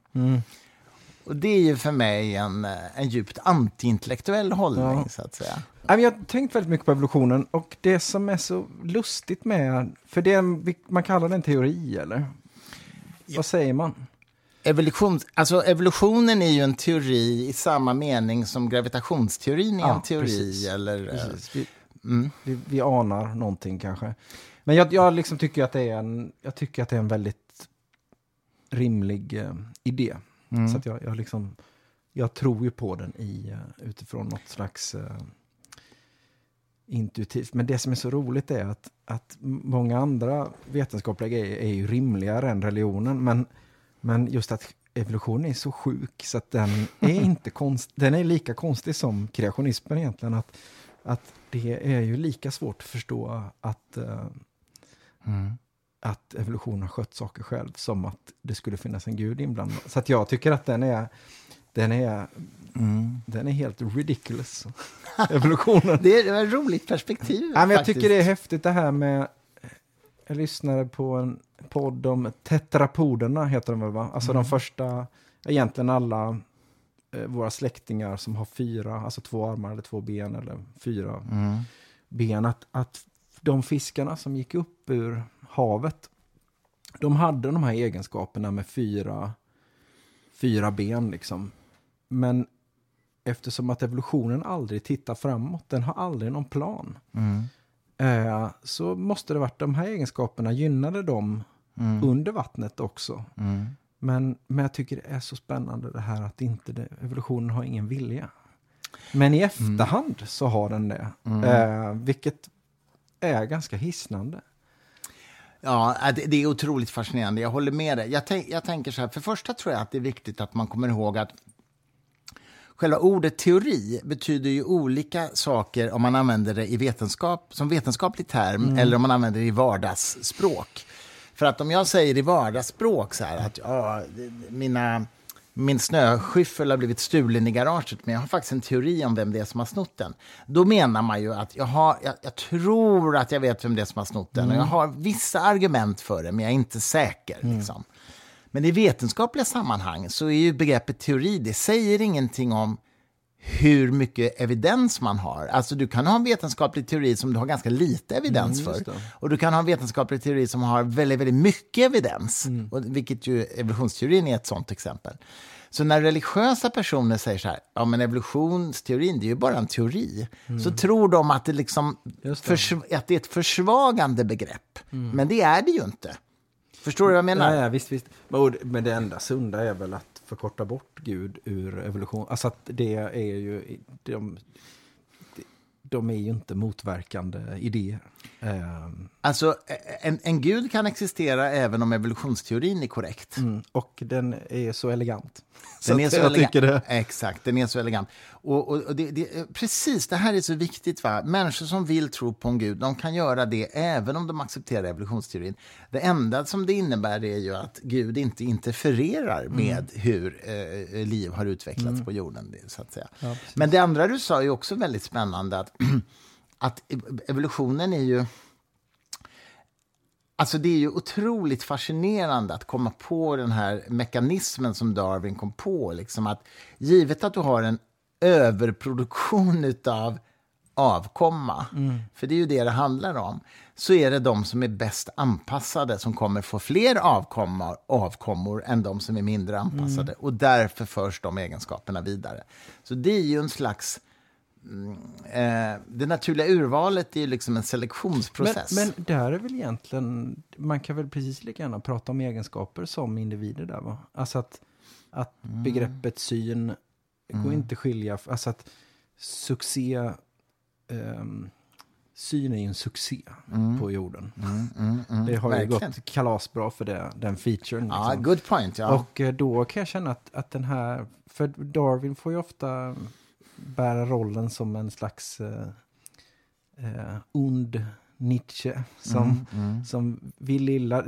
Och det är ju för mig en, eh, en djupt antiintellektuell hållning, Ja. så att säga. Jag har tänkt väldigt mycket på evolutionen och det som är så lustigt med, för det, är man kallar det en teori eller? Vad säger man? Evolution, alltså evolutionen är ju en teori i samma mening som gravitationsteorin är Ja, en teori. precis. Eller, eh, Precis. Vi, mm. vi, vi anar någonting kanske. Men jag, jag liksom tycker att det är en, jag tycker att det är en väldigt rimlig eh, idé. Mm. Så att jag, jag liksom, jag tror ju på den i, eh, utifrån något slags eh, intuitivt. Men det som är så roligt är att, att många andra vetenskapliga grejer är ju rimligare än religionen. Men, men just att evolutionen är så sjuk så att den är inte konst, den är lika konstig som kreationismen egentligen. Att, att det är ju lika svårt att förstå att, eh, Mm. Att evolutionen har skött saker själv som att det skulle finnas en gud inblandad. Så att jag tycker att den är, den är, Mm. den är helt ridiculous. evolutionen. Det är ett roligt perspektiv. Ja, men jag faktiskt. tycker det är häftigt det här med... Jag lyssnade på en podd om tetrapoderna, heter de väl va? Alltså de första, egentligen alla eh, våra släktingar som har fyra, alltså två armar eller två ben eller fyra Mm. ben. Att, att de fiskarna som gick upp ur havet, de hade de här egenskaperna med fyra, fyra ben liksom. Men eftersom att evolutionen aldrig tittar framåt, den har aldrig någon plan. Mm. Eh, så måste det varit de här egenskaperna gynnade dem Mm. under vattnet också. Mm. Men, men jag tycker det är så spännande det här att inte det, evolutionen har ingen vilja. Men i efterhand så har den det. Mm. Eh, vilket är ganska hisnande. Ja, äh, det, det är otroligt fascinerande. Jag håller med dig. Jag, tänk, jag tänker så här, för första tror jag att det är viktigt att man kommer ihåg att själva ordet teori betyder ju olika saker om man använder det i vetenskap, som vetenskaplig term eller om man använder det i vardagsspråk. För att om jag säger i vardagsspråk så här att ja, mina, min snöskyffel har blivit stulen i garaget men jag har faktiskt en teori om vem det är som har snott den. Då menar man ju att jag, har, jag, jag tror att jag vet vem det är som har snott den och jag har vissa argument för det men jag är inte säker. Liksom. Men i vetenskapliga sammanhang så är ju begreppet teori, det säger ingenting om hur mycket evidens man har. Alltså du kan ha en vetenskaplig teori som du har ganska lite evidens Mm, för. Och du kan ha en vetenskaplig teori som har väldigt, väldigt mycket evidens. Mm. Och, vilket ju evolutionsteorin är ett sånt exempel. Så när religiösa personer säger så här, ja men evolutionsteorin det är ju bara en teori. Så tror de att det, liksom Mm. Det. Mm. att det är ett försvagande begrepp. Men det är det ju inte. Förstår du vad jag menar? Ja, ja, visst, visst. Men det enda sunda är väl att förkorta bort Gud ur evolution. Alltså att det är ju, de, de är ju inte motverkande idéer. Ehm, Alltså, en, en gud kan existera även om evolutionsteorin är korrekt. mm, och den är så elegant. Den är så jag tycker det. Exakt, den är så elegant. Och, och, och det, det, precis, det här är så viktigt. Va? Människor som vill tro på en gud, de kan göra det även om de accepterar evolutionsteorin. Det enda som det innebär är ju att Gud inte interfererar Mm. med hur eh, liv har utvecklats på jorden. Så att säga. Ja. Men det andra du sa är också väldigt spännande. Att, att evolutionen är ju... Alltså det är ju otroligt fascinerande att komma på den här mekanismen som Darwin kom på. Liksom att givet att du har en överproduktion av avkomma, för det är ju det det handlar om, så är det de som är bäst anpassade som kommer få fler avkommor, avkommor än de som är mindre anpassade. Och därför förs de egenskaperna vidare. Så det är ju en slags... mm, Eh, det naturliga urvalet är ju liksom en selektionsprocess. Men, men där är väl egentligen, man kan väl precis lika gärna prata om egenskaper som individer där va? Alltså att, att Mm. begreppet syn går inte skilja, alltså att succé, ehm, syn är ju en succé på jorden. Mm, mm, mm, Det har ju verkligen. gått kalasbra för det, den featuren. Liksom. good point. Ja. Och eh, då kan jag känna att, att den här, för Darwin får ju ofta bära rollen som en slags eh, eh, ond Nietzsche som, Mm, som vill illa.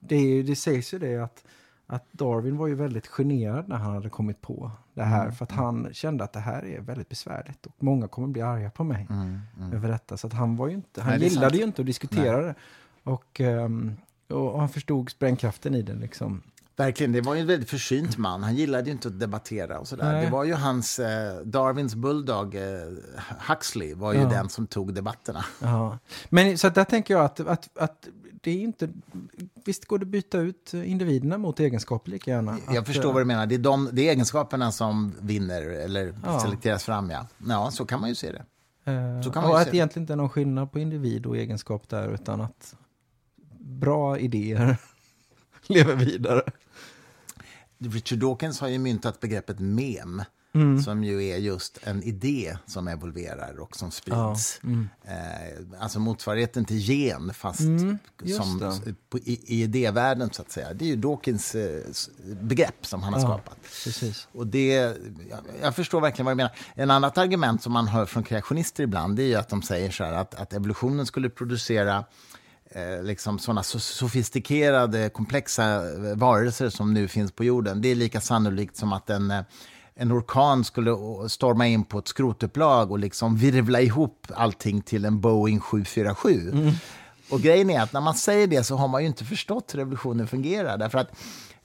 Det, är, det sägs ju det att, att Darwin var ju väldigt generad när han hade kommit på det här. Mm, För att han kände att det här är väldigt besvärligt och många kommer bli arga på mig Mm, mm. över detta. Så att han var ju inte, han Nej, gillade ju inte att diskutera det. Och, ehm, och, han förstod sprängkraften i det liksom. Verkligen, det var ju en väldigt försynt man. Han gillade ju inte att debattera och sådär. Nej. Det var ju hans eh, Darwins bulldog, eh, Huxley, var ju Ja. den som tog debatterna. Ja. Men så där tänker jag att, att, att det är inte... Visst går det att byta ut individerna mot egenskaper lika gärna? Jag att, förstår eh, vad du menar. Det är, de, det är egenskaperna som vinner eller Ja. selekteras fram, ja. Ja, så kan man ju se det. eh, så kan man och att det egentligen inte är någon skillnad på individ och egenskap där, utan att bra idéer lever vidare. Richard Dawkins har ju myntat begreppet mem, Mm. som ju är just en idé som evolverar och som sprids. mm. Eh, alltså motsvarigheten till gen, fast Mm, som, på, i, i idévärlden, så att säga. Det är ju Dawkins eh, begrepp som han har Ja. skapat. Precis. Och det, jag, jag förstår verkligen vad du menar. En annat argument som man hör från kreationister ibland är ju att de säger så här att, att evolutionen skulle producera eh, liksom sådana so sofistikerade, komplexa eh, varelser som nu finns på jorden. Det är lika sannolikt som att en, eh, en orkan skulle storma in på ett skrotupplag och liksom virvla ihop allting till en Boeing 747. Och grejen är att när man säger det så har man ju inte förstått hur revolutionen fungerar. Därför att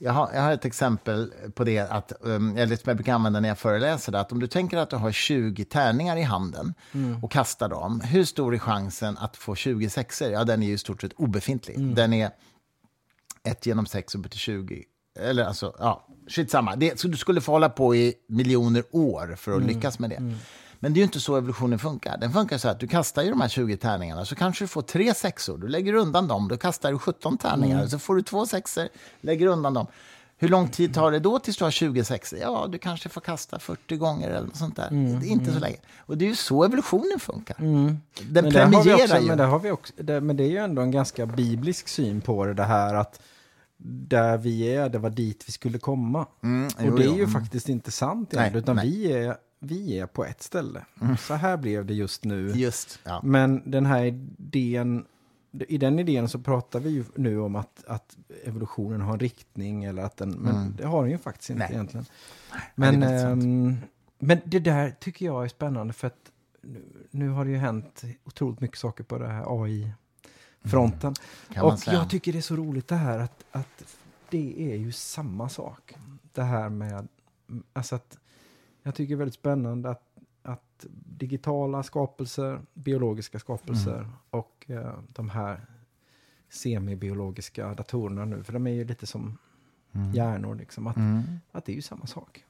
jag har, jag har ett exempel på det, att, um, eller som jag brukar använda när jag föreläser, det, att om du tänker att du har 20 tärningar i handen och kastar dem, hur stor är chansen att få 20 sexor? Ja, den är ju i stort sett obefintlig. Den är 1 genom 6 upp till 20. Eller alltså, ja, skitsamma. Det, så du skulle få hålla på i miljoner år för att lyckas med det. Men det är ju inte så evolutionen funkar. Den funkar så att du kastar ju de här 20 tärningarna så kanske du får tre sexor. Du lägger undan dem, då kastar du 17 tärningar. Så får du två sexor, lägger undan dem. Hur lång tid tar det då tills du har 20 sexor? Ja, du kanske får kasta 40 gånger eller något sånt där. Det är inte så länge. Och det är ju så evolutionen funkar. Den Men premierar också, ju. men, där har vi också, det, men det är ju ändå en ganska biblisk syn på det, det här att där vi är, det var dit vi skulle komma. Mm, jo, och det är jo. ju Mm. faktiskt inte sant Nej, utan nej. vi är, vi är på ett ställe. Så här blev det just nu. Just, ja. Men den här idén, i den idén så pratar vi ju nu om att, att evolutionen har en riktning eller att den, men det har den ju faktiskt inte Mm. Nej. egentligen. Nej, Men, det ehm, men det där tycker jag är spännande för att nu, nu har det ju hänt otroligt mycket saker på det här AI-fronten. Man Och säga. jag tycker det är så roligt det här att, att det är ju samma sak. Det här med, alltså att jag tycker det är väldigt spännande att, att digitala skapelser, biologiska skapelser Mm. och eh, de här semibiologiska datorerna nu, för de är ju lite som hjärnor, liksom, att, Mm. att det är ju samma sak.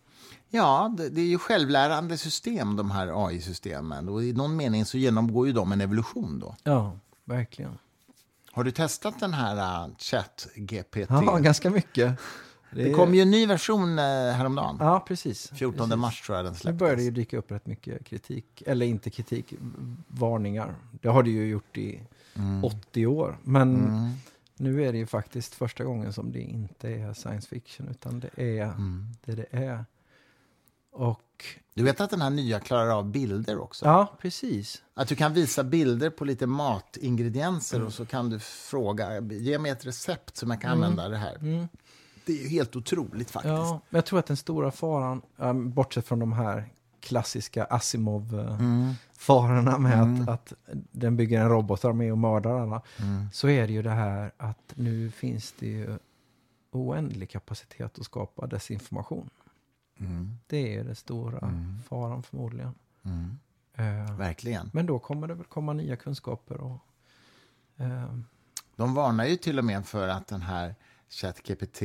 Ja, det, det är ju självlärande system, de här AI-systemen. Och i någon mening så genomgår ju de en evolution då. Ja, verkligen. Har du testat den här uh, ChatGPT? Ja, ganska mycket. Det är- kom ju en ny version uh, häromdagen. Ja, precis. 14 precis. mars tror jag den Nu släpptes. börjar det ju dyka upp rätt mycket kritik. Eller inte kritik, varningar. Det har det ju gjort i 80 år. Men Mm. nu är det ju faktiskt första gången som det inte är science fiction, utan det är Mm. det det är. Och Du vet att den här nya klarar av bilder också? ja, precis. Att du kan visa bilder på lite matingredienser Mm. och så kan du fråga, ge mig ett recept som jag kan använda det här. Mm. Det är ju helt otroligt faktiskt. Ja, men jag tror att den stora faran, bortsett från de här klassiska Asimov-farorna med Mm. att, att den bygger en robotarmé och mördar alla, Mm. så är det ju det här att nu finns det ju oändlig kapacitet att skapa desinformation. Mm. Det är den stora Mm. faran förmodligen. Eh, Verkligen. men då kommer det väl komma nya kunskaper och eh, De varnar ju till och med för att den här ChatGPT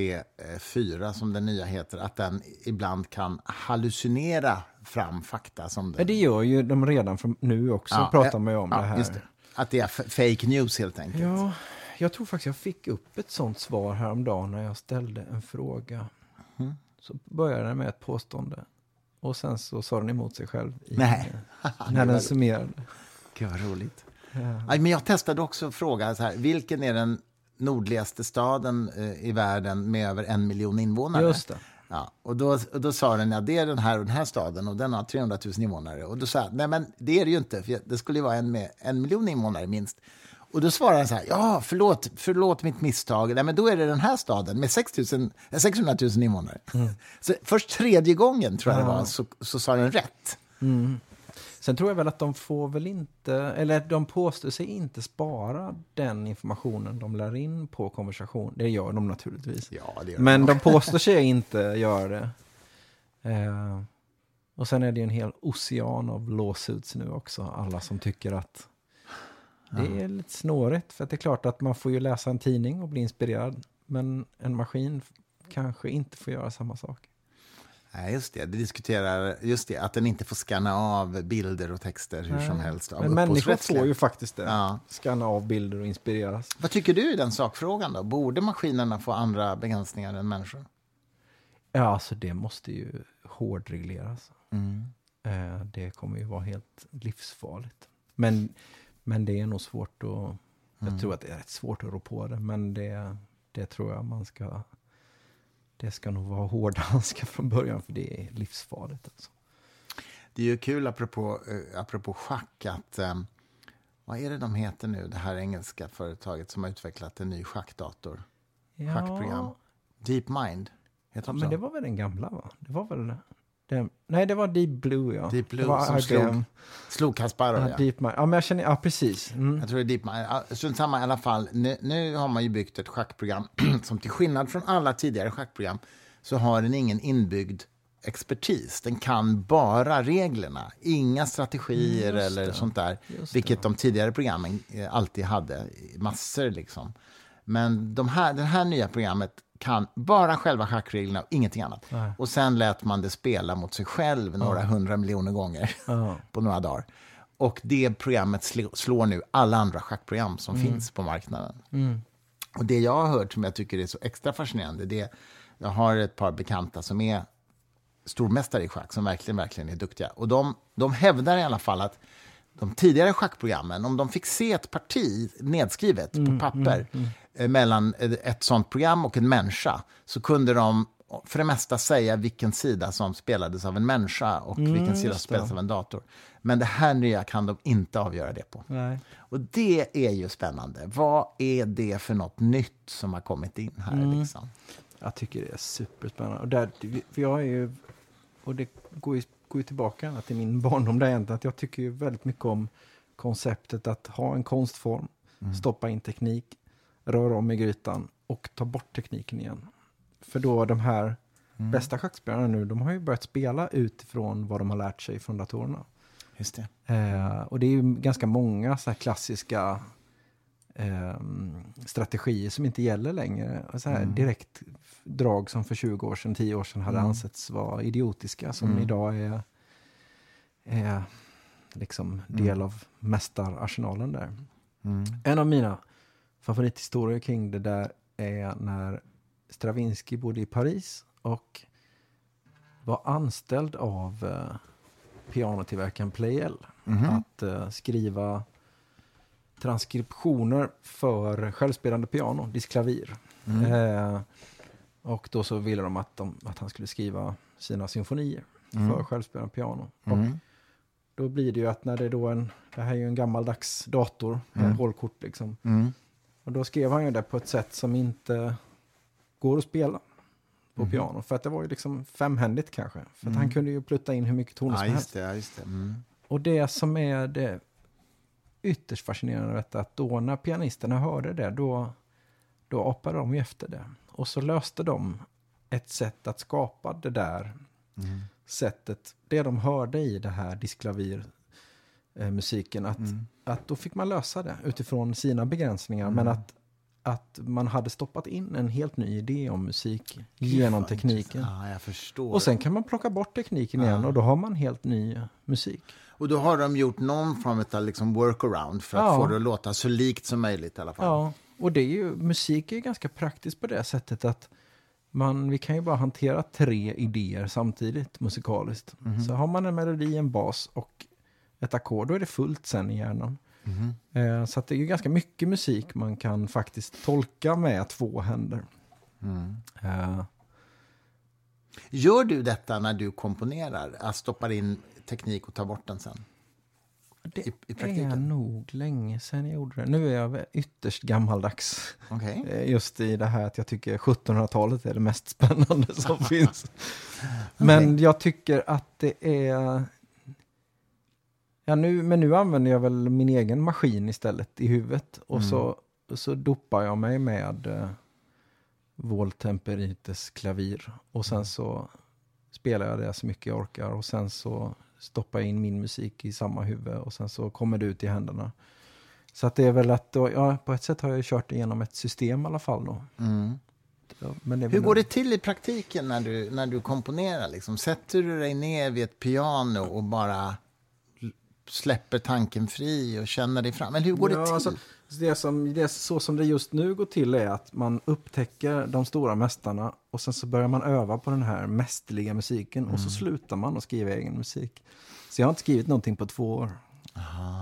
4, som den nya heter, att den ibland kan hallucinera fram fakta. Som den, Men det gör ju de redan från nu också, Ja, pratar eh, man ju om ja, det här. det. Att det är fake news helt enkelt. Ja, jag tror faktiskt jag fick upp ett sånt svar häromdagen när jag ställde en fråga. Mm. Så började den med ett påstående. Och sen så sa den emot sig själv. I, Nej. eh, när den summerade. Gud, vad roligt. Ja. Men jag testade också att fråga så här, vilken är den nordligaste staden eh, i världen med över en miljon invånare? Just det. Ja, och, då, och då sa den, ja det är den här och den här staden och den har 300 000 invånare. Och då sa jag, nej men det är det ju inte, för det skulle ju vara en med en miljon invånare minst. Och då svarade han så här, ja förlåt, förlåt mitt misstag, nej men då är det den här staden med 6 000, eh, 600 000 invånare. Så först tredje gången tror jag det var, så, så sa den rätt. Så Sen tror jag väl att de får väl inte, eller de påstår sig inte spara den informationen de lär in på konversation. Det gör de naturligtvis. Ja, gör Men de påstår sig inte göra det. Eh, och sen är det ju en hel ocean av lawsuits nu också. Alla som tycker att det är lite snårigt. För det är klart att man får ju läsa en tidning och bli inspirerad. Men en maskin kanske inte får göra samma sak. Nej, just det. Det diskuterar just det, att den inte får scanna av bilder och texter hur som helst. Men människor får ju faktiskt det. Ja. Scanna av bilder och inspireras. Vad tycker du i den sakfrågan då? Borde maskinerna få andra begränsningar än människor? Ja, alltså det måste ju hårdregleras. Mm. Eh, det kommer ju vara helt livsfarligt. Men, men det är nog svårt att... Jag tror att det är rätt svårt att rå på det, men det, det tror jag man ska... Det ska nog vara hårda handskar från början, för det är livsfarligt. Alltså. Det är ju kul, apropå, eh, apropå schack, att... Eh, vad är det de heter nu, det här engelska företaget som har utvecklat en ny schackdator? Schackprogram. DeepMind. Heter Ja, de men så? det var väl den gamla, va? Det var väl... Den, nej, det var Deep Blue, ja. Deep Blue det var som IBM. slog, slog Kasparov, Ja, ja. Deep Mind. Ja, men jag känner... Ja, precis. Mm. Jag tror det är DeepMind. Ja, Strunt samma i alla fall. Nu, nu har man ju byggt ett schackprogram som till skillnad från alla tidigare schackprogram så har den ingen inbyggd expertis. Den kan bara reglerna, inga strategier Mm, eller det. sånt där. Just Vilket de tidigare programmen eh, alltid hade, massor liksom. Men de här, det här nya programmet kan bara själva schackreglerna och ingenting annat. Nej. Och sen lät man det spela mot sig själv några hundra miljoner gånger Ja. på några dagar. Och det programmet sl- slår nu alla andra schackprogram som finns på marknaden. Mm. Och det jag har hört som jag tycker är så extra fascinerande, det är, jag har ett par bekanta som är stormästare i schack, som verkligen, verkligen är duktiga. Och de, de hävdar i alla fall att de tidigare schackprogrammen, om de fick se ett parti nedskrivet på papper eh, mellan eh, ett sånt program och en människa, så kunde de för det mesta säga vilken sida som spelades av en människa och vilken sida som spelades av en dator. Men det här nya kan de inte avgöra det på. Nej. Och det är ju spännande. Vad är det för något nytt som har kommit in här? Liksom? Jag tycker det är superspännande. Och där, för jag är ju, och det går ju, går ju tillbaka till min barndom där egentligen, att jag tycker ju väldigt mycket om konceptet att ha en konstform, stoppa in teknik, röra om i grytan och ta bort tekniken igen. För då de här bästa schackspelarna nu, de har ju börjat spela utifrån vad de har lärt sig från datorerna. Just det. Eh, och det är ju ganska många så klassiska eh, strategier som inte gäller längre. Så här direkt drag som för 20 år sedan, 10 år sedan hade ansetts vara idiotiska som idag är, är liksom del av mästararsenalen där. En av mina favorithistorier kring det där är när Stravinsky bodde i Paris och var anställd av eh, pianotillverkaren Pleyel. Att eh, skriva transkriptioner för självspelande piano, disklavir. Eh, och då så ville de att, de att han skulle skriva sina symfonier för självspelande piano. Och då blir det ju att när det är då en, det här är ju en gammaldags dator med hålkort liksom. Mm. Och då skrev han ju det på ett sätt som inte går att spela på piano. För att det var ju liksom femhändigt kanske. För att han kunde ju plutta in hur mycket toner Ja, som helst. det. Ja, det. Mm. Och det som är det ytterst fascinerande vet att då när pianisterna hörde det, då, då apade de ju efter det. Och så löste de ett sätt att skapa det där sättet, det de hörde i det här disklavir eh, musiken, att, att då fick man lösa det utifrån sina begränsningar, men att, att man hade stoppat in en helt ny idé om musik genom tekniken. intressant. Ja, jag förstår. Och sen kan man plocka bort tekniken igen och då har man helt ny musik. Och då har de gjort någon form av liksom workaround för att Ja. få det att låta så likt som möjligt i alla fall. Ja, och det är ju, musik är ju ganska praktiskt på det sättet att man, vi kan ju bara hantera tre idéer samtidigt musikaliskt. Så har man en melodi, en bas och ett ackord, då är det fullt sen i hjärnan. Eh, så det är ju ganska mycket musik man kan faktiskt tolka med två händer. Eh, Gör du detta när du komponerar? Att stoppar in teknik och tar bort den sen? det I- i är nog länge sedan jag gjorde det. Nu är jag ytterst gammaldags. Okej. Eh, Just i det här att jag tycker 1700-talet är det mest spännande som finns. Men jag tycker att det är... Ja, nu, men nu använder jag väl min egen maskin istället i huvudet. Och så, så dopar jag mig med eh, Voltemperites klavir. Och sen så spelar jag det så mycket jag orkar. Och sen så stoppar jag in min musik i samma huvud. Och sen så kommer det ut i händerna. Så att det är väl att, då, ja, på ett sätt har jag kört igenom ett system i alla fall då. Mm. Ja, Hur går det till i praktiken när du, när du komponerar? Liksom? Sätter du dig ner vid ett piano och bara släpper tanken fri och känner dig fram? Men hur går det Ja, till? alltså, det som, det, så som det just nu går till är att man upptäcker de stora mästarna och sen så börjar man öva på den här mästerliga musiken och Mm. så slutar man att skriva egen musik. Så jag har inte skrivit någonting på två år.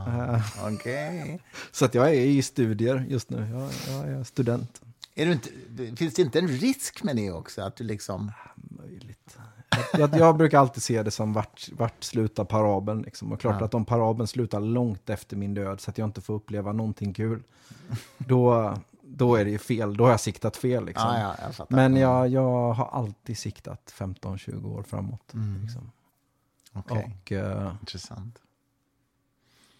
Eh, Okej. så att jag är i studier just nu. Jag, jag är student. Är du inte, finns det inte en risk med det också? Att du liksom... Möjligt. Jag, jag brukar alltid se det som vart, vart slutar parabeln. Liksom. Och klart Ja. att om parabeln slutar långt efter min död så att jag inte får uppleva någonting kul, då, då är det ju fel. Då har jag siktat fel. Liksom. Ja, ja, jag. Men jag, jag har alltid siktat 15-20 år framåt. Mm. Liksom. Okej, Och, eh, intressant.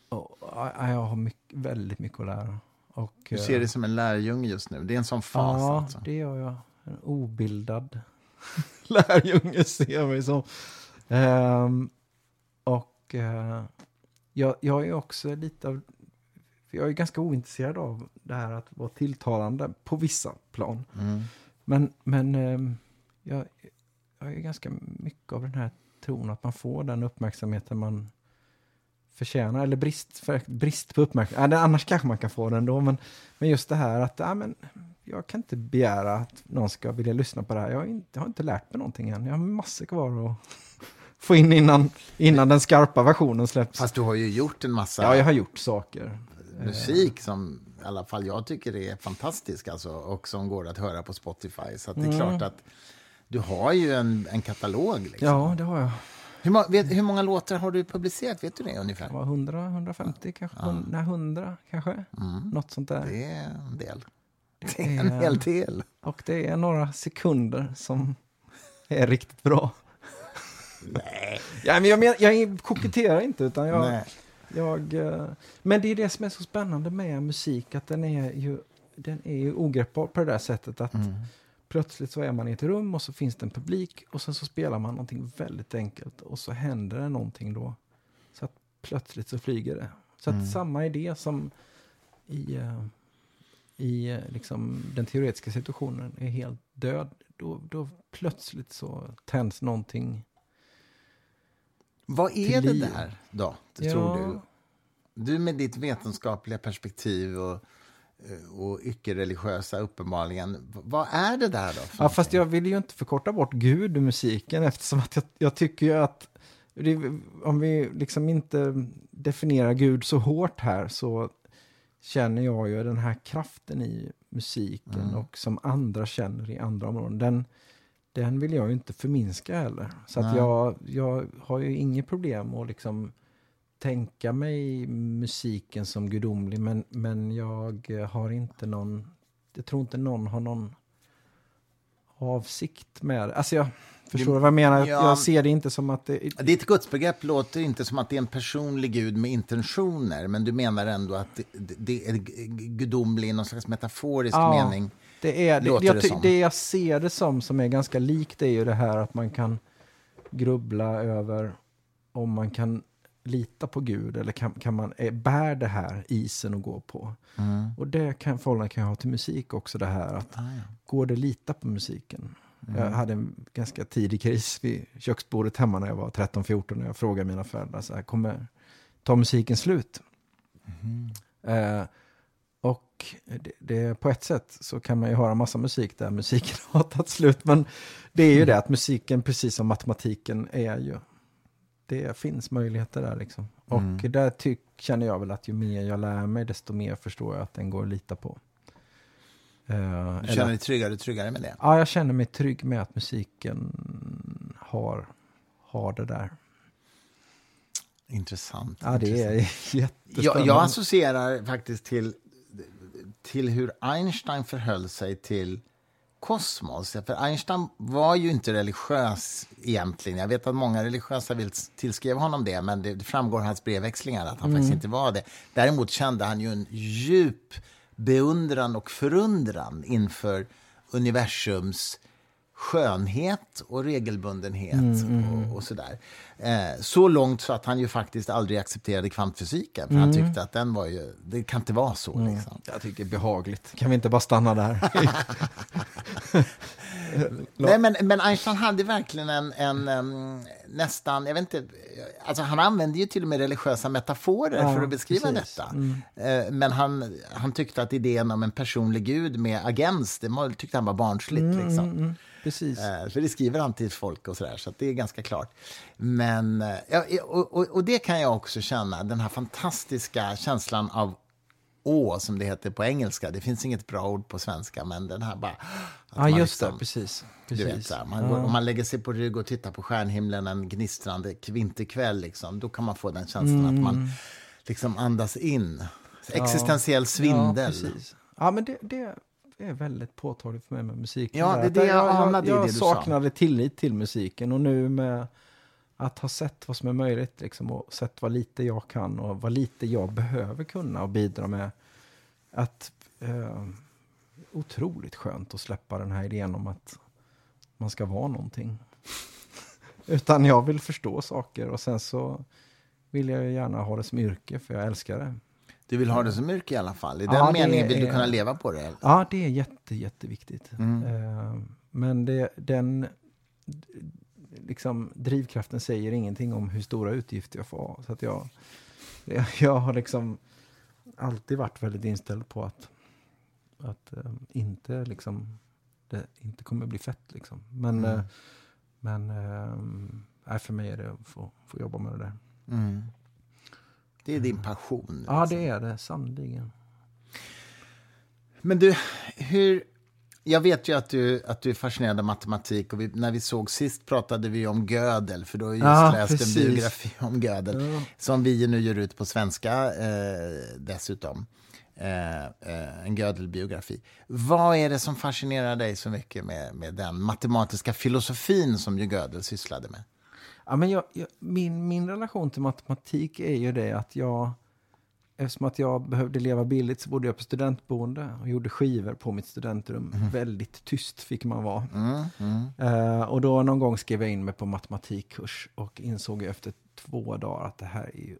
och, ja, jag har mycket, väldigt mycket att lära. Och, Du eh, ser det som en lärjunge just nu. Det är en sån fas Ja, alltså. det gör jag. En obildad lärjunge ser mig som. Ehm, och eh, jag, jag är också lite av... För jag är ganska ointresserad av det här att vara tilltalande på vissa plan. Mm. Men, men ehm, jag, jag är ganska mycket av den här tron att man får den uppmärksamheten man förtjänar. Eller brist, brist på uppmärksamhet. Annars kanske man kan få den då. Men, men just det här att ja, men, jag kan inte begära att någon ska vilja lyssna på det här. Jag har inte, jag har inte lärt mig någonting än. Jag har massor kvar att få in innan, innan den skarpa versionen släpps. Fast du har ju gjort en massa Ja, jag har gjort saker. musik som i alla fall jag tycker är fantastisk alltså, och som går att höra på Spotify. Så det är klart att du har ju en, en katalog. Liksom. Ja, det har jag. Hur, vet, hur många låtar har du publicerat? Vet du det ungefär? var 100, 150 kanske. Nej, 100 kanske. Något sånt där. Det är en del. Det är en hel del. Och det är några sekunder som är riktigt bra. Nej. Ja, men jag, men, jag koketterar inte, utan jag... Nej. jag eh, men det är det som är så spännande med musik, att den är ju, den är ju ogreppbar på det där sättet att Mm. plötsligt så är man i ett rum och så finns det en publik och sen så spelar man någonting väldigt enkelt och så händer det någonting då. Så att plötsligt så flyger det. Så att Mm. samma idé som i, eh, i eh, liksom den teoretiska situationen är helt död, då, då plötsligt så tänds någonting. Vad är det liv. där då, Ja. tror du? Du med ditt vetenskapliga perspektiv och, eh, och icke-religiösa uppenbarligen. Vad är det där då? Ja, fast jag vill ju inte förkorta bort Gud ur musiken eftersom att jag, jag tycker ju att det, om vi liksom inte definierar Gud så hårt här så känner jag ju den här kraften i musiken Mm. och som andra känner i andra områden. Den, den vill jag ju inte förminska heller. Så att jag, jag har ju inget problem att liksom tänka mig musiken som gudomlig men, men jag har inte någon, jag tror inte någon har någon avsikt med det. Alltså jag förstår Det- vad jag menar. ja. Jag ser det inte som att det... Ditt gudsbegrepp låter inte som att det är en personlig gud med intentioner, men du menar ändå att det, är gudomlig i någon slags metaforisk Ja. mening. Det, är, det, Låter jag, det som. det jag ser det som, som är ganska likt, är ju det här att man kan grubbla över om man kan lita på Gud eller kan, kan man, är, bär det här isen att gå på? Mm. Och det kan, förhållande kan jag ha till musik också, det här att Ah, ja. går det lita på musiken? Mm. Jag hade en ganska tidig kris vid köksbordet hemma när jag var 13-14 och jag frågade mina föräldrar så här, kommer ta musiken slut? Mhm. Eh, och det, det, på ett sätt så kan man ju höra massa musik där musiken har tagit slut. Men det är ju det att musiken, precis som matematiken, är ju... Det finns möjligheter där liksom. Och Mm. där tyck, känner jag väl att ju mer jag lär mig, desto mer förstår jag att den går att lita på. Eh, Du känner dig tryggare och tryggare med det? Ja, jag känner mig trygg med att musiken har, har det där. Intressant. Ja, det är jättespännande. Jag, jag associerar faktiskt till, till hur Einstein förhöll sig till kosmos. För Einstein var ju inte religiös egentligen. Jag vet att många religiösa vill tillskriva honom det, men det framgår av hans brevväxlingar att han faktiskt inte var det. Däremot kände han ju en djup beundran och förundran inför universums skönhet och regelbundenhet och, och sådär. Eh, så långt så att han ju faktiskt aldrig accepterade kvantfysiken, för han tyckte att den var ju, det kan inte vara så. Liksom. Jag tycker det är behagligt. Kan vi inte bara stanna där? Nej, men, men Einstein hade verkligen en, en, em, nästan, jag vet inte, alltså han använde ju till och med religiösa metaforer Ja, för att beskriva precis. detta. Eh, Men han, han tyckte att idén om en personlig gud med agens, det tyckte han var barnsligt. liksom. Mm, Precis. Eh, För det skriver han till folk och sådär, så det är ganska klart. Men, eh, ja, och, och, och det kan jag också känna, den här fantastiska känslan av å, som det heter på engelska. Det finns inget bra ord på svenska, men den här bara... att Ja, just det. liksom- Precis. du precis. vet, så här, man går, om man lägger sig på rygg och tittar på stjärnhimlen en gnistrande vinterkväll, liksom, då kan man få den känslan att man liksom andas in. Existentiell svindel. Ja, precis. Ja, men det, det är väldigt påtagligt för mig med musiken. Ja, det är det jag anade jag, det jag du sa. saknade tillit till musiken och nu med att ha sett vad som är möjligt liksom, och sett vad lite jag kan och vad lite jag behöver kunna och bidra med. Att eh, otroligt skönt att släppa den här idén om att man ska vara någonting. Utan jag vill förstå saker och sen så vill jag gärna ha det som yrke för jag älskar det. Du vill ha det som yrke i alla fall. I den Ja, meningen vill du är- kunna leva på det. Ja, det är jätte, jätteviktigt. Mm. Eh, men det, den liksom, drivkraften säger ingenting om hur stora utgifter jag får ha. Så att jag, jag, har liksom alltid varit väldigt inställd på att, att eh, inte liksom, det inte kommer bli fett. Liksom. Men, Mm. eh, men nej, för mig är det att få, få jobba med det där. Mm. Det är din passion. Ja, liksom. det är det sannerligen. Men du, hur... Jag vet ju att du, att du är fascinerad av matematik och vi, när vi såg sist pratade vi om Gödel, för du har just Ja, läst precis. en biografi om Gödel, Ja. som vi nu ger ut på svenska eh, dessutom. Eh, eh, en Gödel-biografi. Vad är det som fascinerar dig så mycket med, med den matematiska filosofin som ju Gödel sysslade med? Ja, men jag, jag, min, min relation till matematik är ju det att jag... Eftersom att jag behövde leva billigt så bodde jag på studentboende och gjorde skivor på mitt studentrum. Väldigt tyst fick man vara. Mm, mm. Eh, och då någon gång skrev jag in mig på matematikkurs och insåg efter två dagar att det här är ju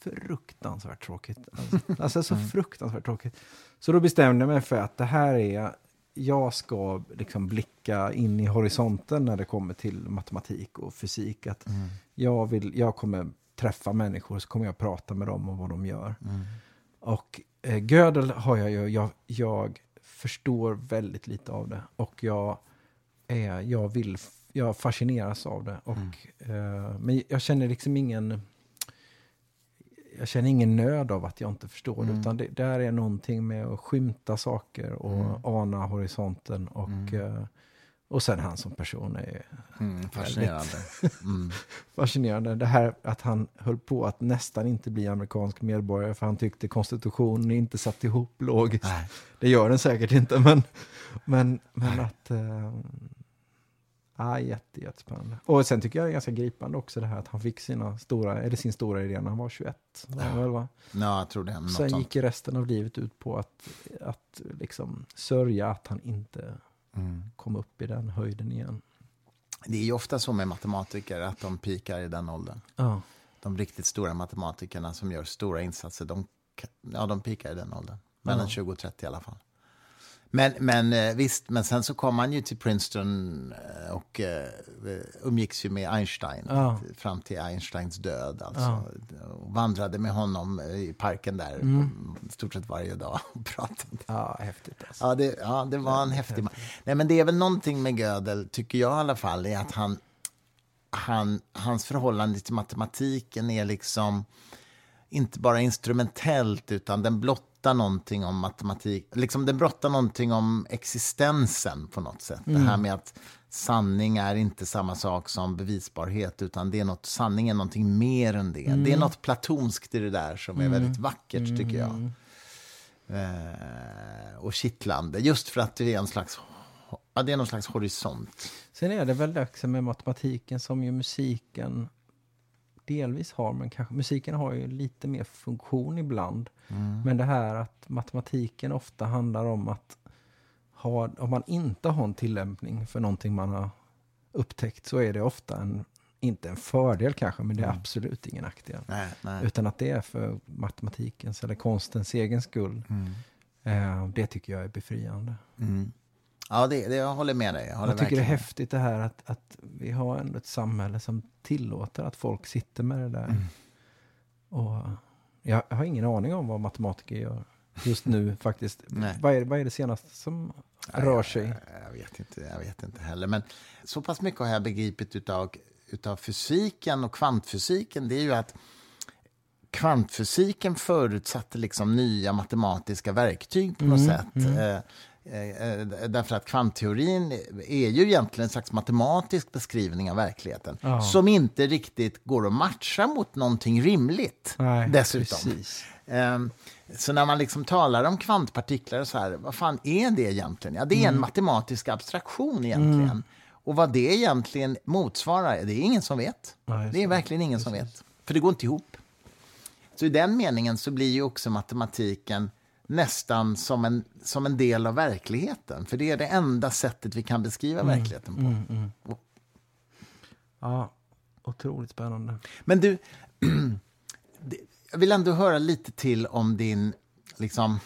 fruktansvärt tråkigt. Alltså, alltså så fruktansvärt tråkigt. Så då bestämde jag mig för att det här är, jag ska liksom blicka in i horisonten när det kommer till matematik och fysik. Att jag, vill, jag kommer träffa människor så kommer jag prata med dem om vad de gör. Och eh, Gödel har jag ju, jag, jag förstår väldigt lite av det. Och jag, är, jag vill, jag fascineras av det. Och, eh, men jag känner liksom ingen, jag känner ingen nöd av att jag inte förstår det. Utan det där är någonting med att skymta saker och ana horisonten. Och, eh, och sen han som person är Mm, fascinerande. Mm. fascinerande. Det här att han höll på att nästan inte bli amerikansk medborgare för han tyckte konstitutionen inte satt ihop logiskt. Nej. Det gör den säkert inte, men, men, men att... Ja, jätte, jättespännande. Och sen tycker jag det är ganska gripande också det här att han fick sina stora, eller sin stora idé när han var 21. Var han väl, va? Ja, jag tror det. Något Sen sånt. gick ju resten av livet ut på att, att liksom sörja att han inte Mm. kom upp i den höjden igen. Det är ju ofta så med matematiker att de pikar i den åldern. Ja. De riktigt stora matematikerna som gör stora insatser, de, ja, de pikar i den åldern. Mellan Ja. 20 och 30 i alla fall. Men, men eh, visst, men sen så kom han ju till Princeton eh, och eh, umgicks ju med Einstein Ja. fram till Einsteins död. Alltså, Ja. vandrade med honom i parken där Mm. stort sett varje dag och pratade. ja, häftigt alltså. Ja, det, ja, det var en häftig man. Nej, men det är väl någonting med Gödel, tycker jag i alla fall, är att han, han, hans förhållande till matematiken är liksom inte bara instrumentellt, utan den blottar någonting om matematik. Liksom den blottar någonting om existensen på något sätt. Det här med att sanning är inte samma sak som bevisbarhet, utan det är något, sanning är någonting mer än det. Det är något platonskt i det där som är väldigt vackert, tycker jag. Eh, och kittlande. Just för att det är en slags Ja, det är någon slags horisont. Sen är det väl också med matematiken som ju musiken delvis har, men kanske musiken har ju lite mer funktion ibland. Men det här att matematiken ofta handlar om att ha, om man inte har en tillämpning för någonting man har upptäckt så är det ofta en, inte en fördel kanske, men det är absolut ingen nackdel. Nej, nej. Utan att det är för matematikens eller konstens egen skull. Eh, det tycker jag är befriande. Mm. Ja, det, det, jag håller med dig. Jag, håller Jag tycker det är häftigt det här att, att vi har ändå ett samhälle som tillåter att folk sitter med det där. Mm. Och jag har ingen aning om vad matematiker gör just nu faktiskt. Vad är, vad är det senaste som rör sig? Jag, jag, vet inte, jag vet inte heller. Men så pass mycket har jag begripit utav, utav fysiken och kvantfysiken. Det är ju att kvantfysiken förutsatte liksom nya matematiska verktyg på något Mm, sätt. Eh, eh, därför att kvantteorin är ju egentligen en slags matematisk beskrivning av verkligheten Ja. som inte riktigt går att matcha mot någonting rimligt. Nej, dessutom. precis. Ehm, Så när man liksom talar om kvantpartiklar, och så här, vad fan är det egentligen? Ja, det är Mm. en matematisk abstraktion egentligen. Och vad det egentligen motsvarar, det är ingen som vet. Nej, det är verkligen ingen som vet. För det går inte ihop. Så i den meningen så blir ju också matematiken nästan som en, som en del av verkligheten. För det är det enda sättet vi kan beskriva Mm. verkligheten på. Ja, otroligt spännande. Men du, jag vill ändå höra lite till om din liksom,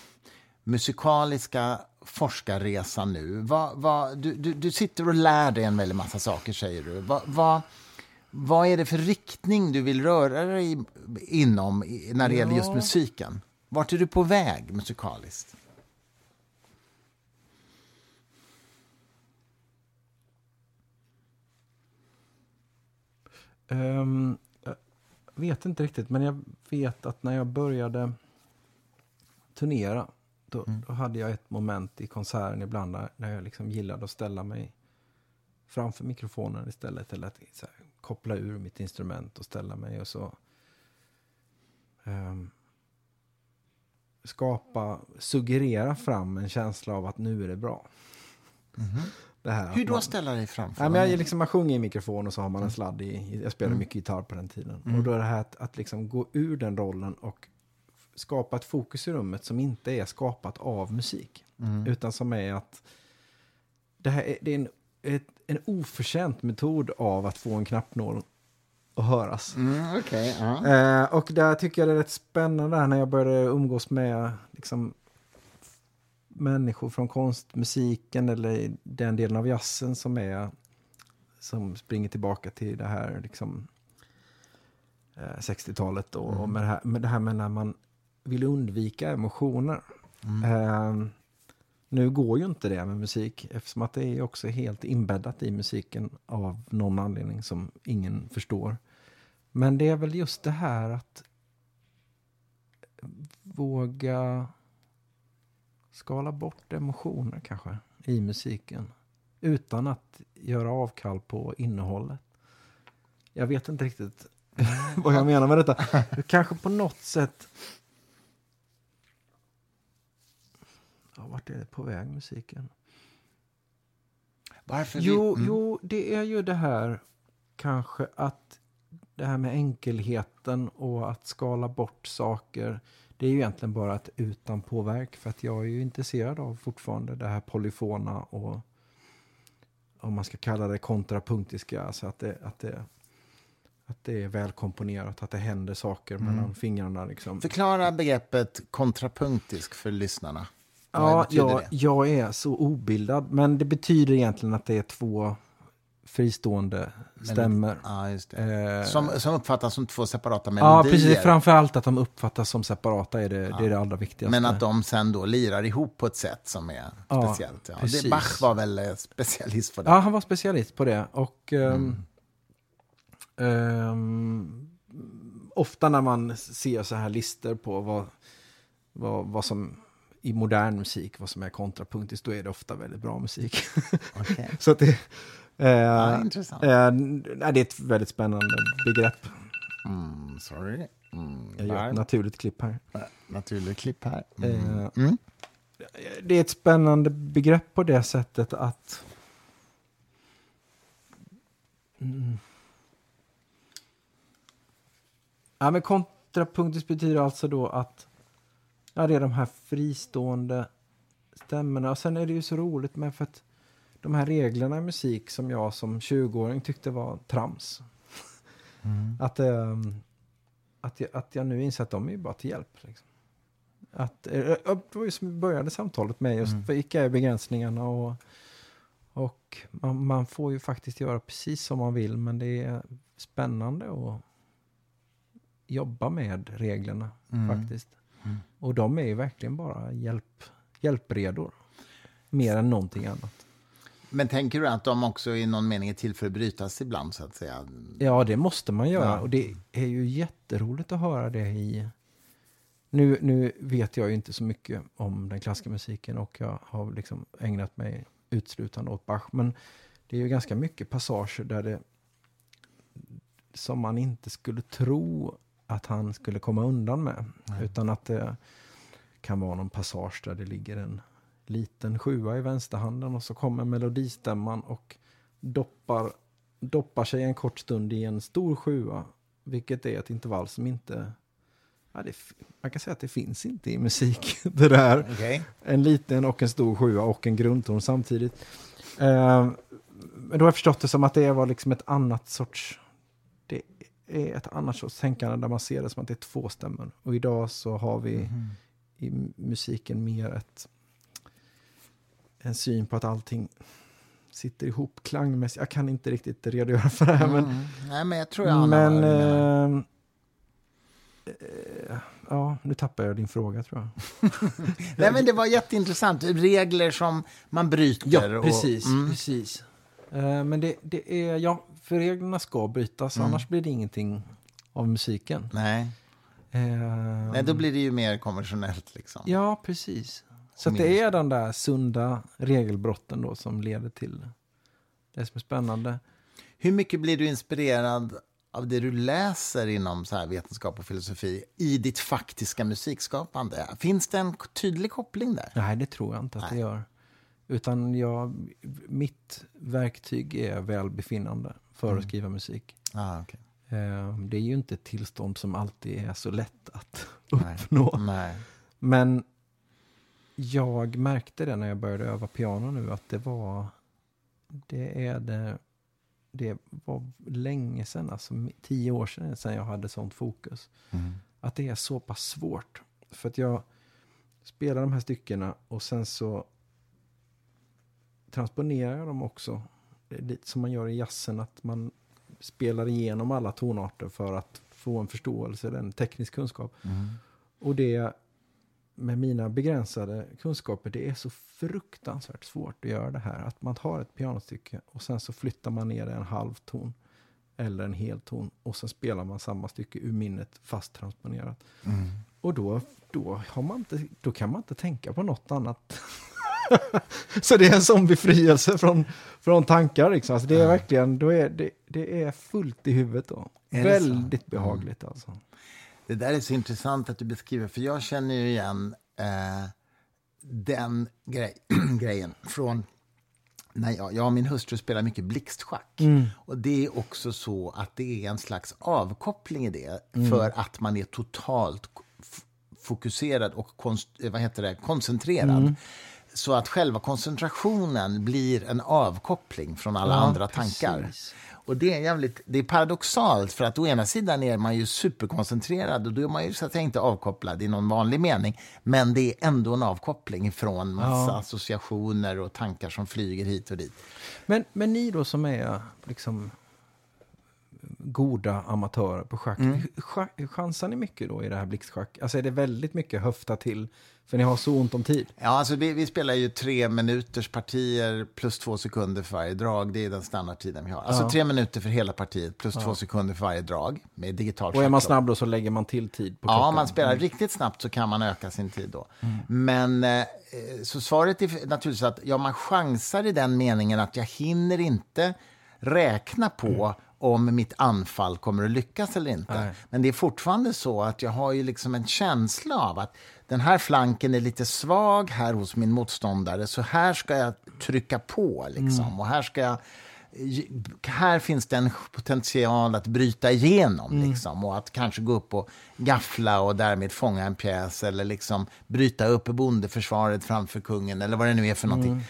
musikaliska forskarresa nu. Vad, vad, du, du, du sitter och lär dig en väldig massa saker, säger du. Vad, vad, vad är det för riktning du vill röra dig inom när det gäller just Ja. musiken? Vart är du på väg musikaliskt? Ehm, jag vet inte riktigt, men jag vet att när jag började turnera, då, då hade jag ett moment i konserten ibland där, där jag liksom gillade att ställa mig framför mikrofonen istället. Eller att här, koppla ur mitt instrument och ställa mig och så ehm, skapa, suggerera fram en känsla av att nu är det bra. Det här, Hur då man- ställa dig framför? Ja, men jag, liksom, man sjunger i mikrofon och så har man Mm. en sladd i, jag spelade mycket gitarr på den tiden. Och då är det här att, att liksom gå ur den rollen och skapa ett fokus i rummet som inte är skapat av musik. Mm. Utan som är att det här är, det är en, ett, en oförtjänt metod av att få en knappnål att höras. Mm, okej, ja. Eh, och där tycker jag det är rätt spännande när jag började umgås med liksom, människor från konstmusiken eller den delen av jazzen som är som springer tillbaka till det här liksom, eh, 60-talet och, och med, det här, med det här med när man vill undvika emotioner. Eh, nu går ju inte det med musik eftersom att det är också helt inbäddat i musiken av någon anledning som ingen förstår. Men det är väl just det här att våga skala bort emotioner kanske i musiken. Utan att göra avkall på innehållet. Jag vet inte riktigt vad jag menar med detta. Kanske på något sätt... Ja, vart är det på väg musiken? Varför Jo, vill... mm. jo, det är ju det här kanske att det här med enkelheten och att skala bort saker. Det är ju egentligen bara ett utan påverk för att jag är ju intresserad av fortfarande det här polyfona och om man ska kalla det kontrapunktiska, alltså att det, att det, att det är välkomponerat, att det händer saker mellan fingrarna liksom. Förklara begreppet kontrapunktisk för lyssnarna. Vad Ja, jag, det? jag är så obildad, men det betyder egentligen att det är två fristående stämmer. Ja. Eh, Som, som uppfattas som två separata Ja, melodier. precis. Framför allt att de uppfattas som separata är det, det, är det allra viktigaste. men att de sen då lirar ihop på ett sätt som är Ja, speciellt. Ja. Det. Bach var väl eh, specialist på det. Ja, han var specialist på det. Och Mm. ehm, ehm, ofta när man ser så här listor på vad, vad, vad som i modern musik, vad som är kontrapunktiskt, då är det ofta väldigt bra musik. Okej. så att det, Ja, intressant. eh, nej, det är ett väldigt spännande begrepp. Mm, sorry. Mm, Jag gör ett naturligt klipp här. Naturlig klipp här. Mm. Eh, Mm. det är ett spännande begrepp på det sättet att Ja, men kontrapunktiskt betyder alltså då att ja, det är de här fristående stämmorna. Och sen är det ju så roligt med för att de här reglerna i musik som jag som 20-åring tyckte var trams. Att, ehm, att, jag, att jag nu inser att de är bara till hjälp. Liksom. Att, eh, det var ju som vi började samtalet med just vilka är begränsningarna och, och man, man får ju faktiskt göra precis som man vill men det är spännande att jobba med reglerna faktiskt. Och de är ju verkligen bara hjälp, hjälpredor. Mer än någonting annat. Men tänker du att de också i någon mening är till för att brytas ibland, så att säga? Ja, det måste man göra. Ja. Och det är ju jätteroligt att höra det i... Nu, nu vet jag ju inte så mycket om den klassiska musiken och jag har liksom ägnat mig utslutande åt Bach. Men det är ju ganska mycket passager där det som man inte skulle tro att han skulle komma undan med. Utan att det kan vara någon passage där det ligger en liten sjua i vänsterhanden och så kommer melodistämman och doppar, doppar sig en kort stund i en stor sjua. Vilket är ett intervall som inte... Ja, det, man kan säga att det finns inte i musik. Det där. Okej. En liten och en stor sjua och en grundton samtidigt. Eh, men då har jag förstått det som att det var liksom ett annat sorts... Det är ett annat sorts tänkande där man ser det som att det är två stämmor. Och idag så har vi i musiken mer ett, en syn på att allting sitter ihop klangmässigt. Jag kan inte riktigt redogöra för det här, men Mm. Nej, men jag tror jag men... eh, ja, nu tappar jag din fråga tror jag. Nej, men det var jätteintressant. Regler som man bryter. Ja, och- precis. Mm. precis. Eh, men det, det är, ja, för reglerna ska brytas, Mm. annars blir det ingenting av musiken. Nej. Eh, Nej, då blir det ju mer konventionellt. Liksom. Ja, precis. Så det är den där sunda regelbrotten då som leder till det som är spännande. Hur mycket blir du inspirerad av det du läser inom så här vetenskap och filosofi i ditt faktiska musikskapande? Finns det en tydlig koppling där? Nej, det tror jag inte att det Nej. gör. Utan jag, mitt verktyg är välbefinnande för Mm. att skriva musik. Ah, okay. Eh, Det är ju inte ett tillstånd som alltid är så lätt att Nej. uppnå. Nej. Men jag märkte det när jag började öva piano nu att det var det är det det var länge sedan, alltså tio år sedan, sedan jag hade sånt fokus. Mm. Att det är så pass svårt. För att jag spelar de här styckena och sen så transponerar jag dem också. Lite som man gör i jazzen, att man spelar igenom alla tonarter för att få en förståelse, en teknisk kunskap. Mm. Och det med mina begränsade kunskaper, det är så fruktansvärt svårt att göra det här. Att man tar ett pianostycke och sen så flyttar man ner en halv ton eller en hel ton och sen spelar man samma stycke ur minnet fast transponerat. Mm. Och då, då, har man inte, då kan man inte tänka på något annat. så det är en sån befrielse från, från tankar. Liksom. Alltså det är Ja. verkligen, då är, det, det är fullt i huvudet då. Väldigt behagligt alltså. Det där är så intressant att du beskriver, för jag känner ju igen eh, den grej, grejen från när jag, jag och min hustru spelar mycket blixtschack. Och det är också så att det är en slags avkoppling i det för att man är totalt fokuserad och konst, eh, vad heter det, koncentrerad. Så att själva koncentrationen blir en avkoppling från alla Ja, andra precis. tankar. Och det är, jävligt, det är paradoxalt, för att å ena sidan är man ju superkoncentrerad och då är man ju så att säga inte avkopplad i någon vanlig mening. Men det är ändå en avkoppling från massa Ja. associationer och tankar som flyger hit och dit. Men, men ni då som är liksom goda amatörer på schack, Mm. chansar ni mycket då i det här blixtschack? Alltså är det väldigt mycket höfta till, för ni har så ont om tid? Ja, alltså vi, vi spelar ju tre minuters partier plus två sekunder för varje drag. Det är den standardtiden vi har. Alltså Ja. tre minuter för hela partiet plus två sekunder för varje drag med digital Och är man snabb då så lägger man till tid på Ja, klockan? om man spelar riktigt snabbt så kan man öka sin tid då. Men eh, så svaret är naturligtvis att ja, man chansar i den meningen att jag hinner inte räkna på om mitt anfall kommer att lyckas eller inte. Nej. Men det är fortfarande så att jag har ju liksom en känsla av att den här flanken är lite svag här hos min motståndare, så här ska jag trycka på liksom. Och här ska jag här finns det en potential att bryta igenom liksom, och att kanske gå upp och gaffla och därmed fånga en pjäs eller liksom bryta upp bondeförsvaret framför kungen eller vad det nu är för någonting.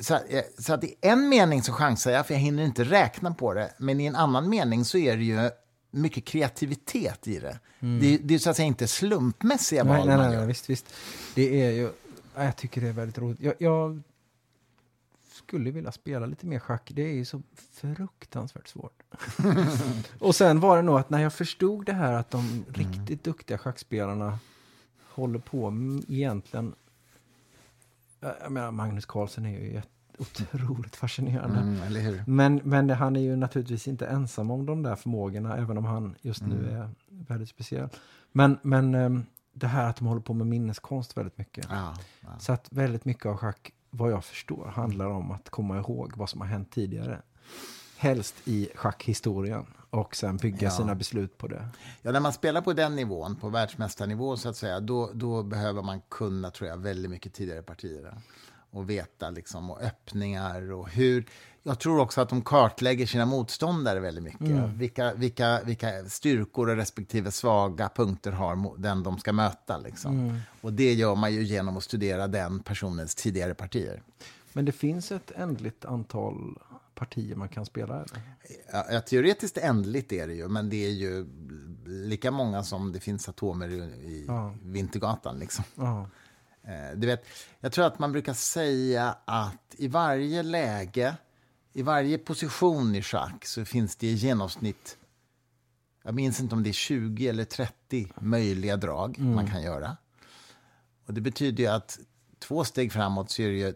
Så, eh, så att i en mening så chansar jag, för jag hinner inte räkna på det, men i en annan mening så är det ju mycket kreativitet i det. Det, det är så att säga inte slumpmässiga val Nej, nej, nej, nej, visst, visst. Det är ju, ja, jag tycker det är väldigt roligt. Jag, jag skulle vilja spela lite mer schack. Det är ju så fruktansvärt svårt. och sen var det nog att när jag förstod det här att de riktigt duktiga schackspelarna håller på egentligen... Jag menar, Magnus Carlsen är ju jätte- otroligt fascinerande. Mm? Men, men det, han är ju naturligtvis inte ensam om de där förmågorna, även om han just nu Mm. är väldigt speciell. Men, men ehm, det här att de håller på med minneskonst väldigt mycket. Ja, ja. Så att väldigt mycket av schack, vad jag förstår, handlar om att komma ihåg vad som har hänt tidigare. Helst i schackhistorien och sen bygga Ja. sina beslut på det. Ja, när man spelar på den nivån, på världsmästarnivå så att säga, då, då behöver man kunna, tror jag, väldigt mycket tidigare partier. Och veta liksom, och öppningar och hur... Jag tror också att de kartlägger sina motståndare väldigt mycket. Vilka, vilka, vilka styrkor och respektive svaga punkter har den de ska möta. Liksom. Och det gör man ju genom att studera den personens tidigare partier. Men det finns ett ändligt antal partier man kan spela, eller? Ja, teoretiskt ändligt är det ju, men det är ju lika många som det finns atomer i, i Ja. Vintergatan. Liksom. Ja. Eh, Du vet, jag tror att man brukar säga att i varje läge, i varje position i schack så finns det i genomsnitt, jag minns inte om det är 20 eller 30 möjliga drag man kan göra. Och det betyder ju att två steg framåt så är det ju,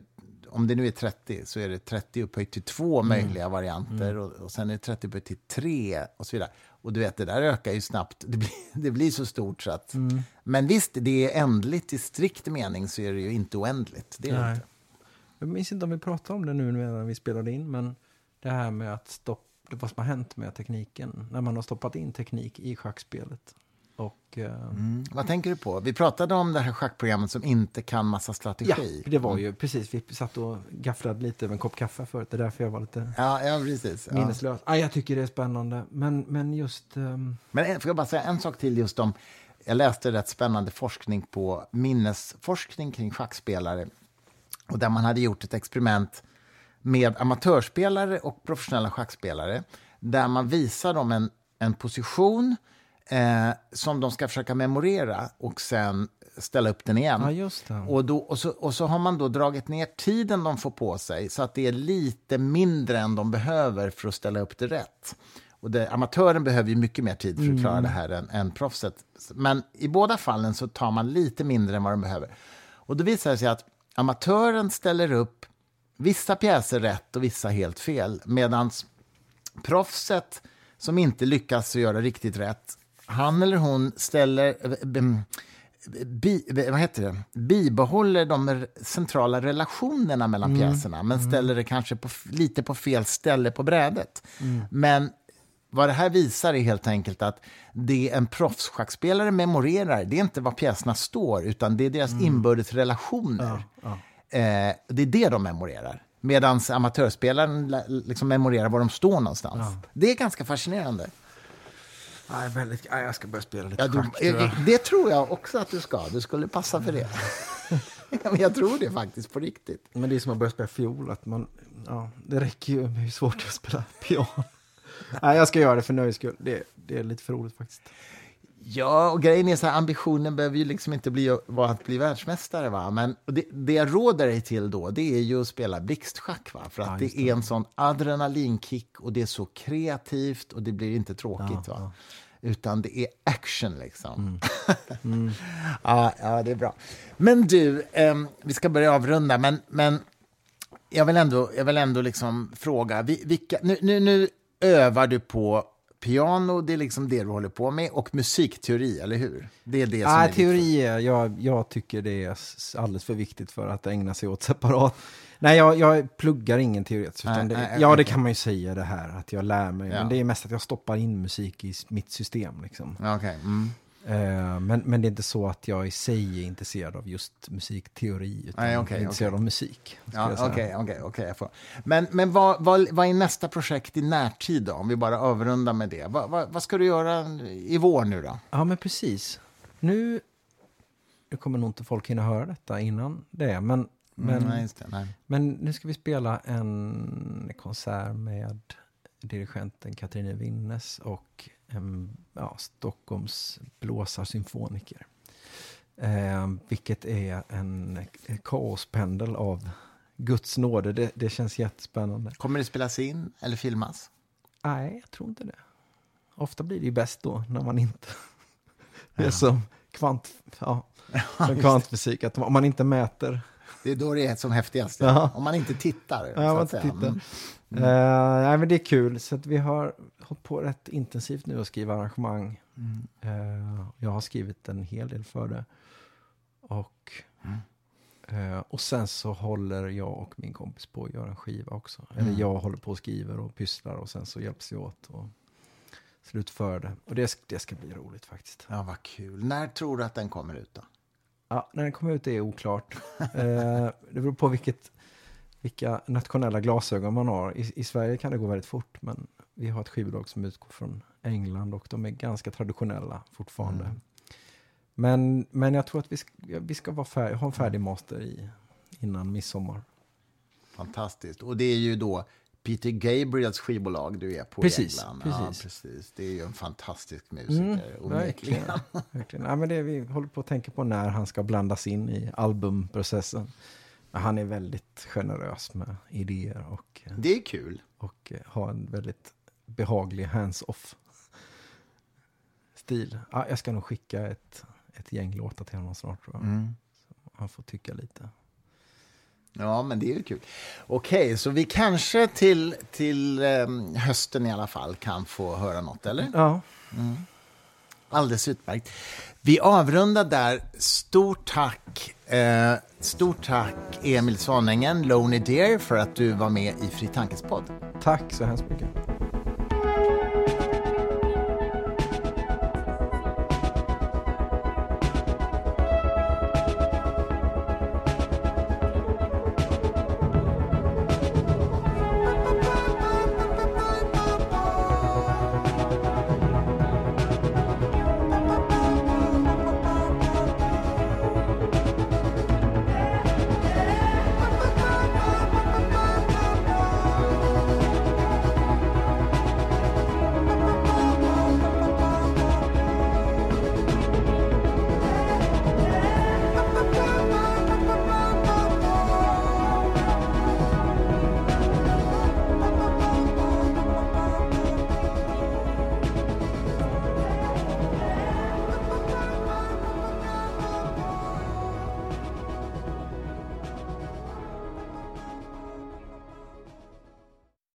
om det nu är 30 så är det 30 upphöjt till två möjliga varianter och, och sen är det 30 upphöjt till tre och så vidare. Och du vet, det där ökar ju snabbt. Det blir, det blir så stort så att... Men visst, det är ändligt i strikt mening så är det ju inte oändligt. Det är Nej. inte. Jag minns inte om vi pratade om det nu när vi spelade in, men det här med att stoppa, vad som har hänt med tekniken, när man har stoppat in teknik i schackspelet. Och, eh, Mm. Vad tänker du på? Vi pratade om det här schackprogrammet som inte kan massa ja, strategi. det var ju precis, vi satt och gafflade lite över en kopp kaffe förut, det är därför jag var lite Ja, ja precis. Ja. minneslös. Ja, jag tycker det är spännande, men, men just... ehm, Men jag bara säga en sak till just om... Jag läste rätt spännande forskning på minnesforskning kring schackspelare. Och där man hade gjort ett experiment med amatörspelare och professionella schackspelare. Där man visar dem en, en position eh, som de ska försöka memorera och sen ställa upp den igen. Ja. Och, då, och, så, och så har man då dragit ner tiden de får på sig så att det är lite mindre än de behöver för att ställa upp det rätt. Och det, amatören behöver ju mycket mer tid för att klara det här än, än proffset. Men i båda fallen så tar man lite mindre än vad de behöver. Och då visar det sig att amatören ställer upp vissa pjäser rätt och vissa helt fel. Medan proffset som inte lyckas göra riktigt rätt, han eller hon ställer... eh, Bi, vad heter det? bibehåller de centrala relationerna mellan pjäserna men ställer det kanske på, lite på fel ställe på brädet. Men vad det här visar är helt enkelt att det en proffsschackspelare memorerar det är inte var pjäserna står utan det är deras inbördes relationer. Eh, det är det de memorerar. Medan amatörspelaren la- liksom memorerar var de står någonstans. Det är ganska fascinerande. Nej, väldigt, nej, jag ska börja spela lite Ja, du, schack, tror det tror jag också att du ska. Du skulle passa för det. Men jag tror det faktiskt på riktigt. Men det är som att börja spela fiol, att man, ja, det räcker ju med hur svårt det är att spela piano. Nej, jag ska göra det för nöjes skull. Det, det är lite för roligt faktiskt. Ja, och grejen är så här, ambitionen behöver ju liksom inte bli, vara att bli världsmästare. Va? Men det, det jag råder dig till då, det är ju att spela blixtschack. Va? För att Ja, det, är en sån adrenalinkick och det är så kreativt och det blir inte tråkigt. va? Utan det är action liksom. ja, ja, det är bra. Men du, ehm, vi ska börja avrunda, men, men jag vill ändå, jag vill ändå liksom fråga, vi- vilka, nu, nu, nu övar du på piano, det är liksom det du håller på med, och musikteori, eller hur? Det är det som är Nej, ditt- teori är, jag, jag tycker det är alldeles för viktigt för att ägna sig åt separat. Nej, jag, jag pluggar ingen teoretiskt. Nej, Utan det, nej, ja, det okej. kan man ju säga det här, att jag lär mig. Ja. Men det är mest att jag stoppar in musik i mitt system. Liksom. Okej. Mm. Eh, men, men det är inte så att jag i sig är intresserad av just musikteori, utan Nej, okej, jag är intresserad okej. av musik. Ja, okej. jag får- Men, men vad, vad, vad är nästa projekt i närtid då? Om vi bara överrundar med det. Vad, vad, vad ska du göra i vår nu då? Ja, men precis. Nu, nu kommer nog inte folk hinna höra detta innan det, men, men, Mm, nej, det. Men nu ska vi spela en konsert med dirigenten Katarina Winnes och en, ja, Stockholms blåsarsymfoniker. Eh, vilket är en, en kaospendel av Guds nåde. Det, det känns jättespännande. Kommer det spelas in eller filmas? Nej, jag tror inte det. Ofta blir det ju bäst då, när man inte... Det är som, kvant, ja, som kvantfysik, att om man inte mäter... Det är då det är som häftigast. Ja. Om man inte tittar. Ja, man inte tittar. Mm. Nej, men det är kul, så vi har hållit på rätt intensivt nu att skriva arrangemang. Mm. Eh, jag har skrivit en hel del för det. Och, Mm. eh, och sen så håller jag och min kompis på att göra en skiva också. Mm. Eller jag håller på och skriver och pysslar och sen så hjälps vi åt och slutför det. Och det, det ska bli roligt faktiskt. Ja, vad kul. När tror du att den kommer ut då? Ja, när den kommer ut är oklart. eh, det beror på vilket, vilka nationella glasögon man har. I, I Sverige kan det gå väldigt fort, men vi har ett skivbolag som utgår från England och de är ganska traditionella fortfarande. Mm. Men, men jag tror att vi ska, vi ska vara färg, ha en färdig master i, innan midsommar. Fantastiskt. Och det är ju då Peter Gabriels skivbolag du är på Precis, i England. precis. Ja, precis. Det är ju en fantastisk musiker. Mm, verkligen. verkligen. Ja, men det vi håller på att tänka på när han ska blandas in i albumprocessen. Han är väldigt generös med idéer och eh, Det är kul. och eh, ha en väldigt behaglig hands-off stil. Ja, jag ska nog skicka ett, ett gäng låtar till honom snart tror jag. Mm. Han får tycka lite. Ja, men det är ju kul. Okej, så vi kanske till, till ehm, hösten i alla fall kan få höra något, eller? Ja, Alldeles utmärkt. Vi avrundar där. Stort tack, eh, stort tack Emil Svanängen, Lonely Dear, för att du var med i Fri Tankes podd. tack så hemskt mycket.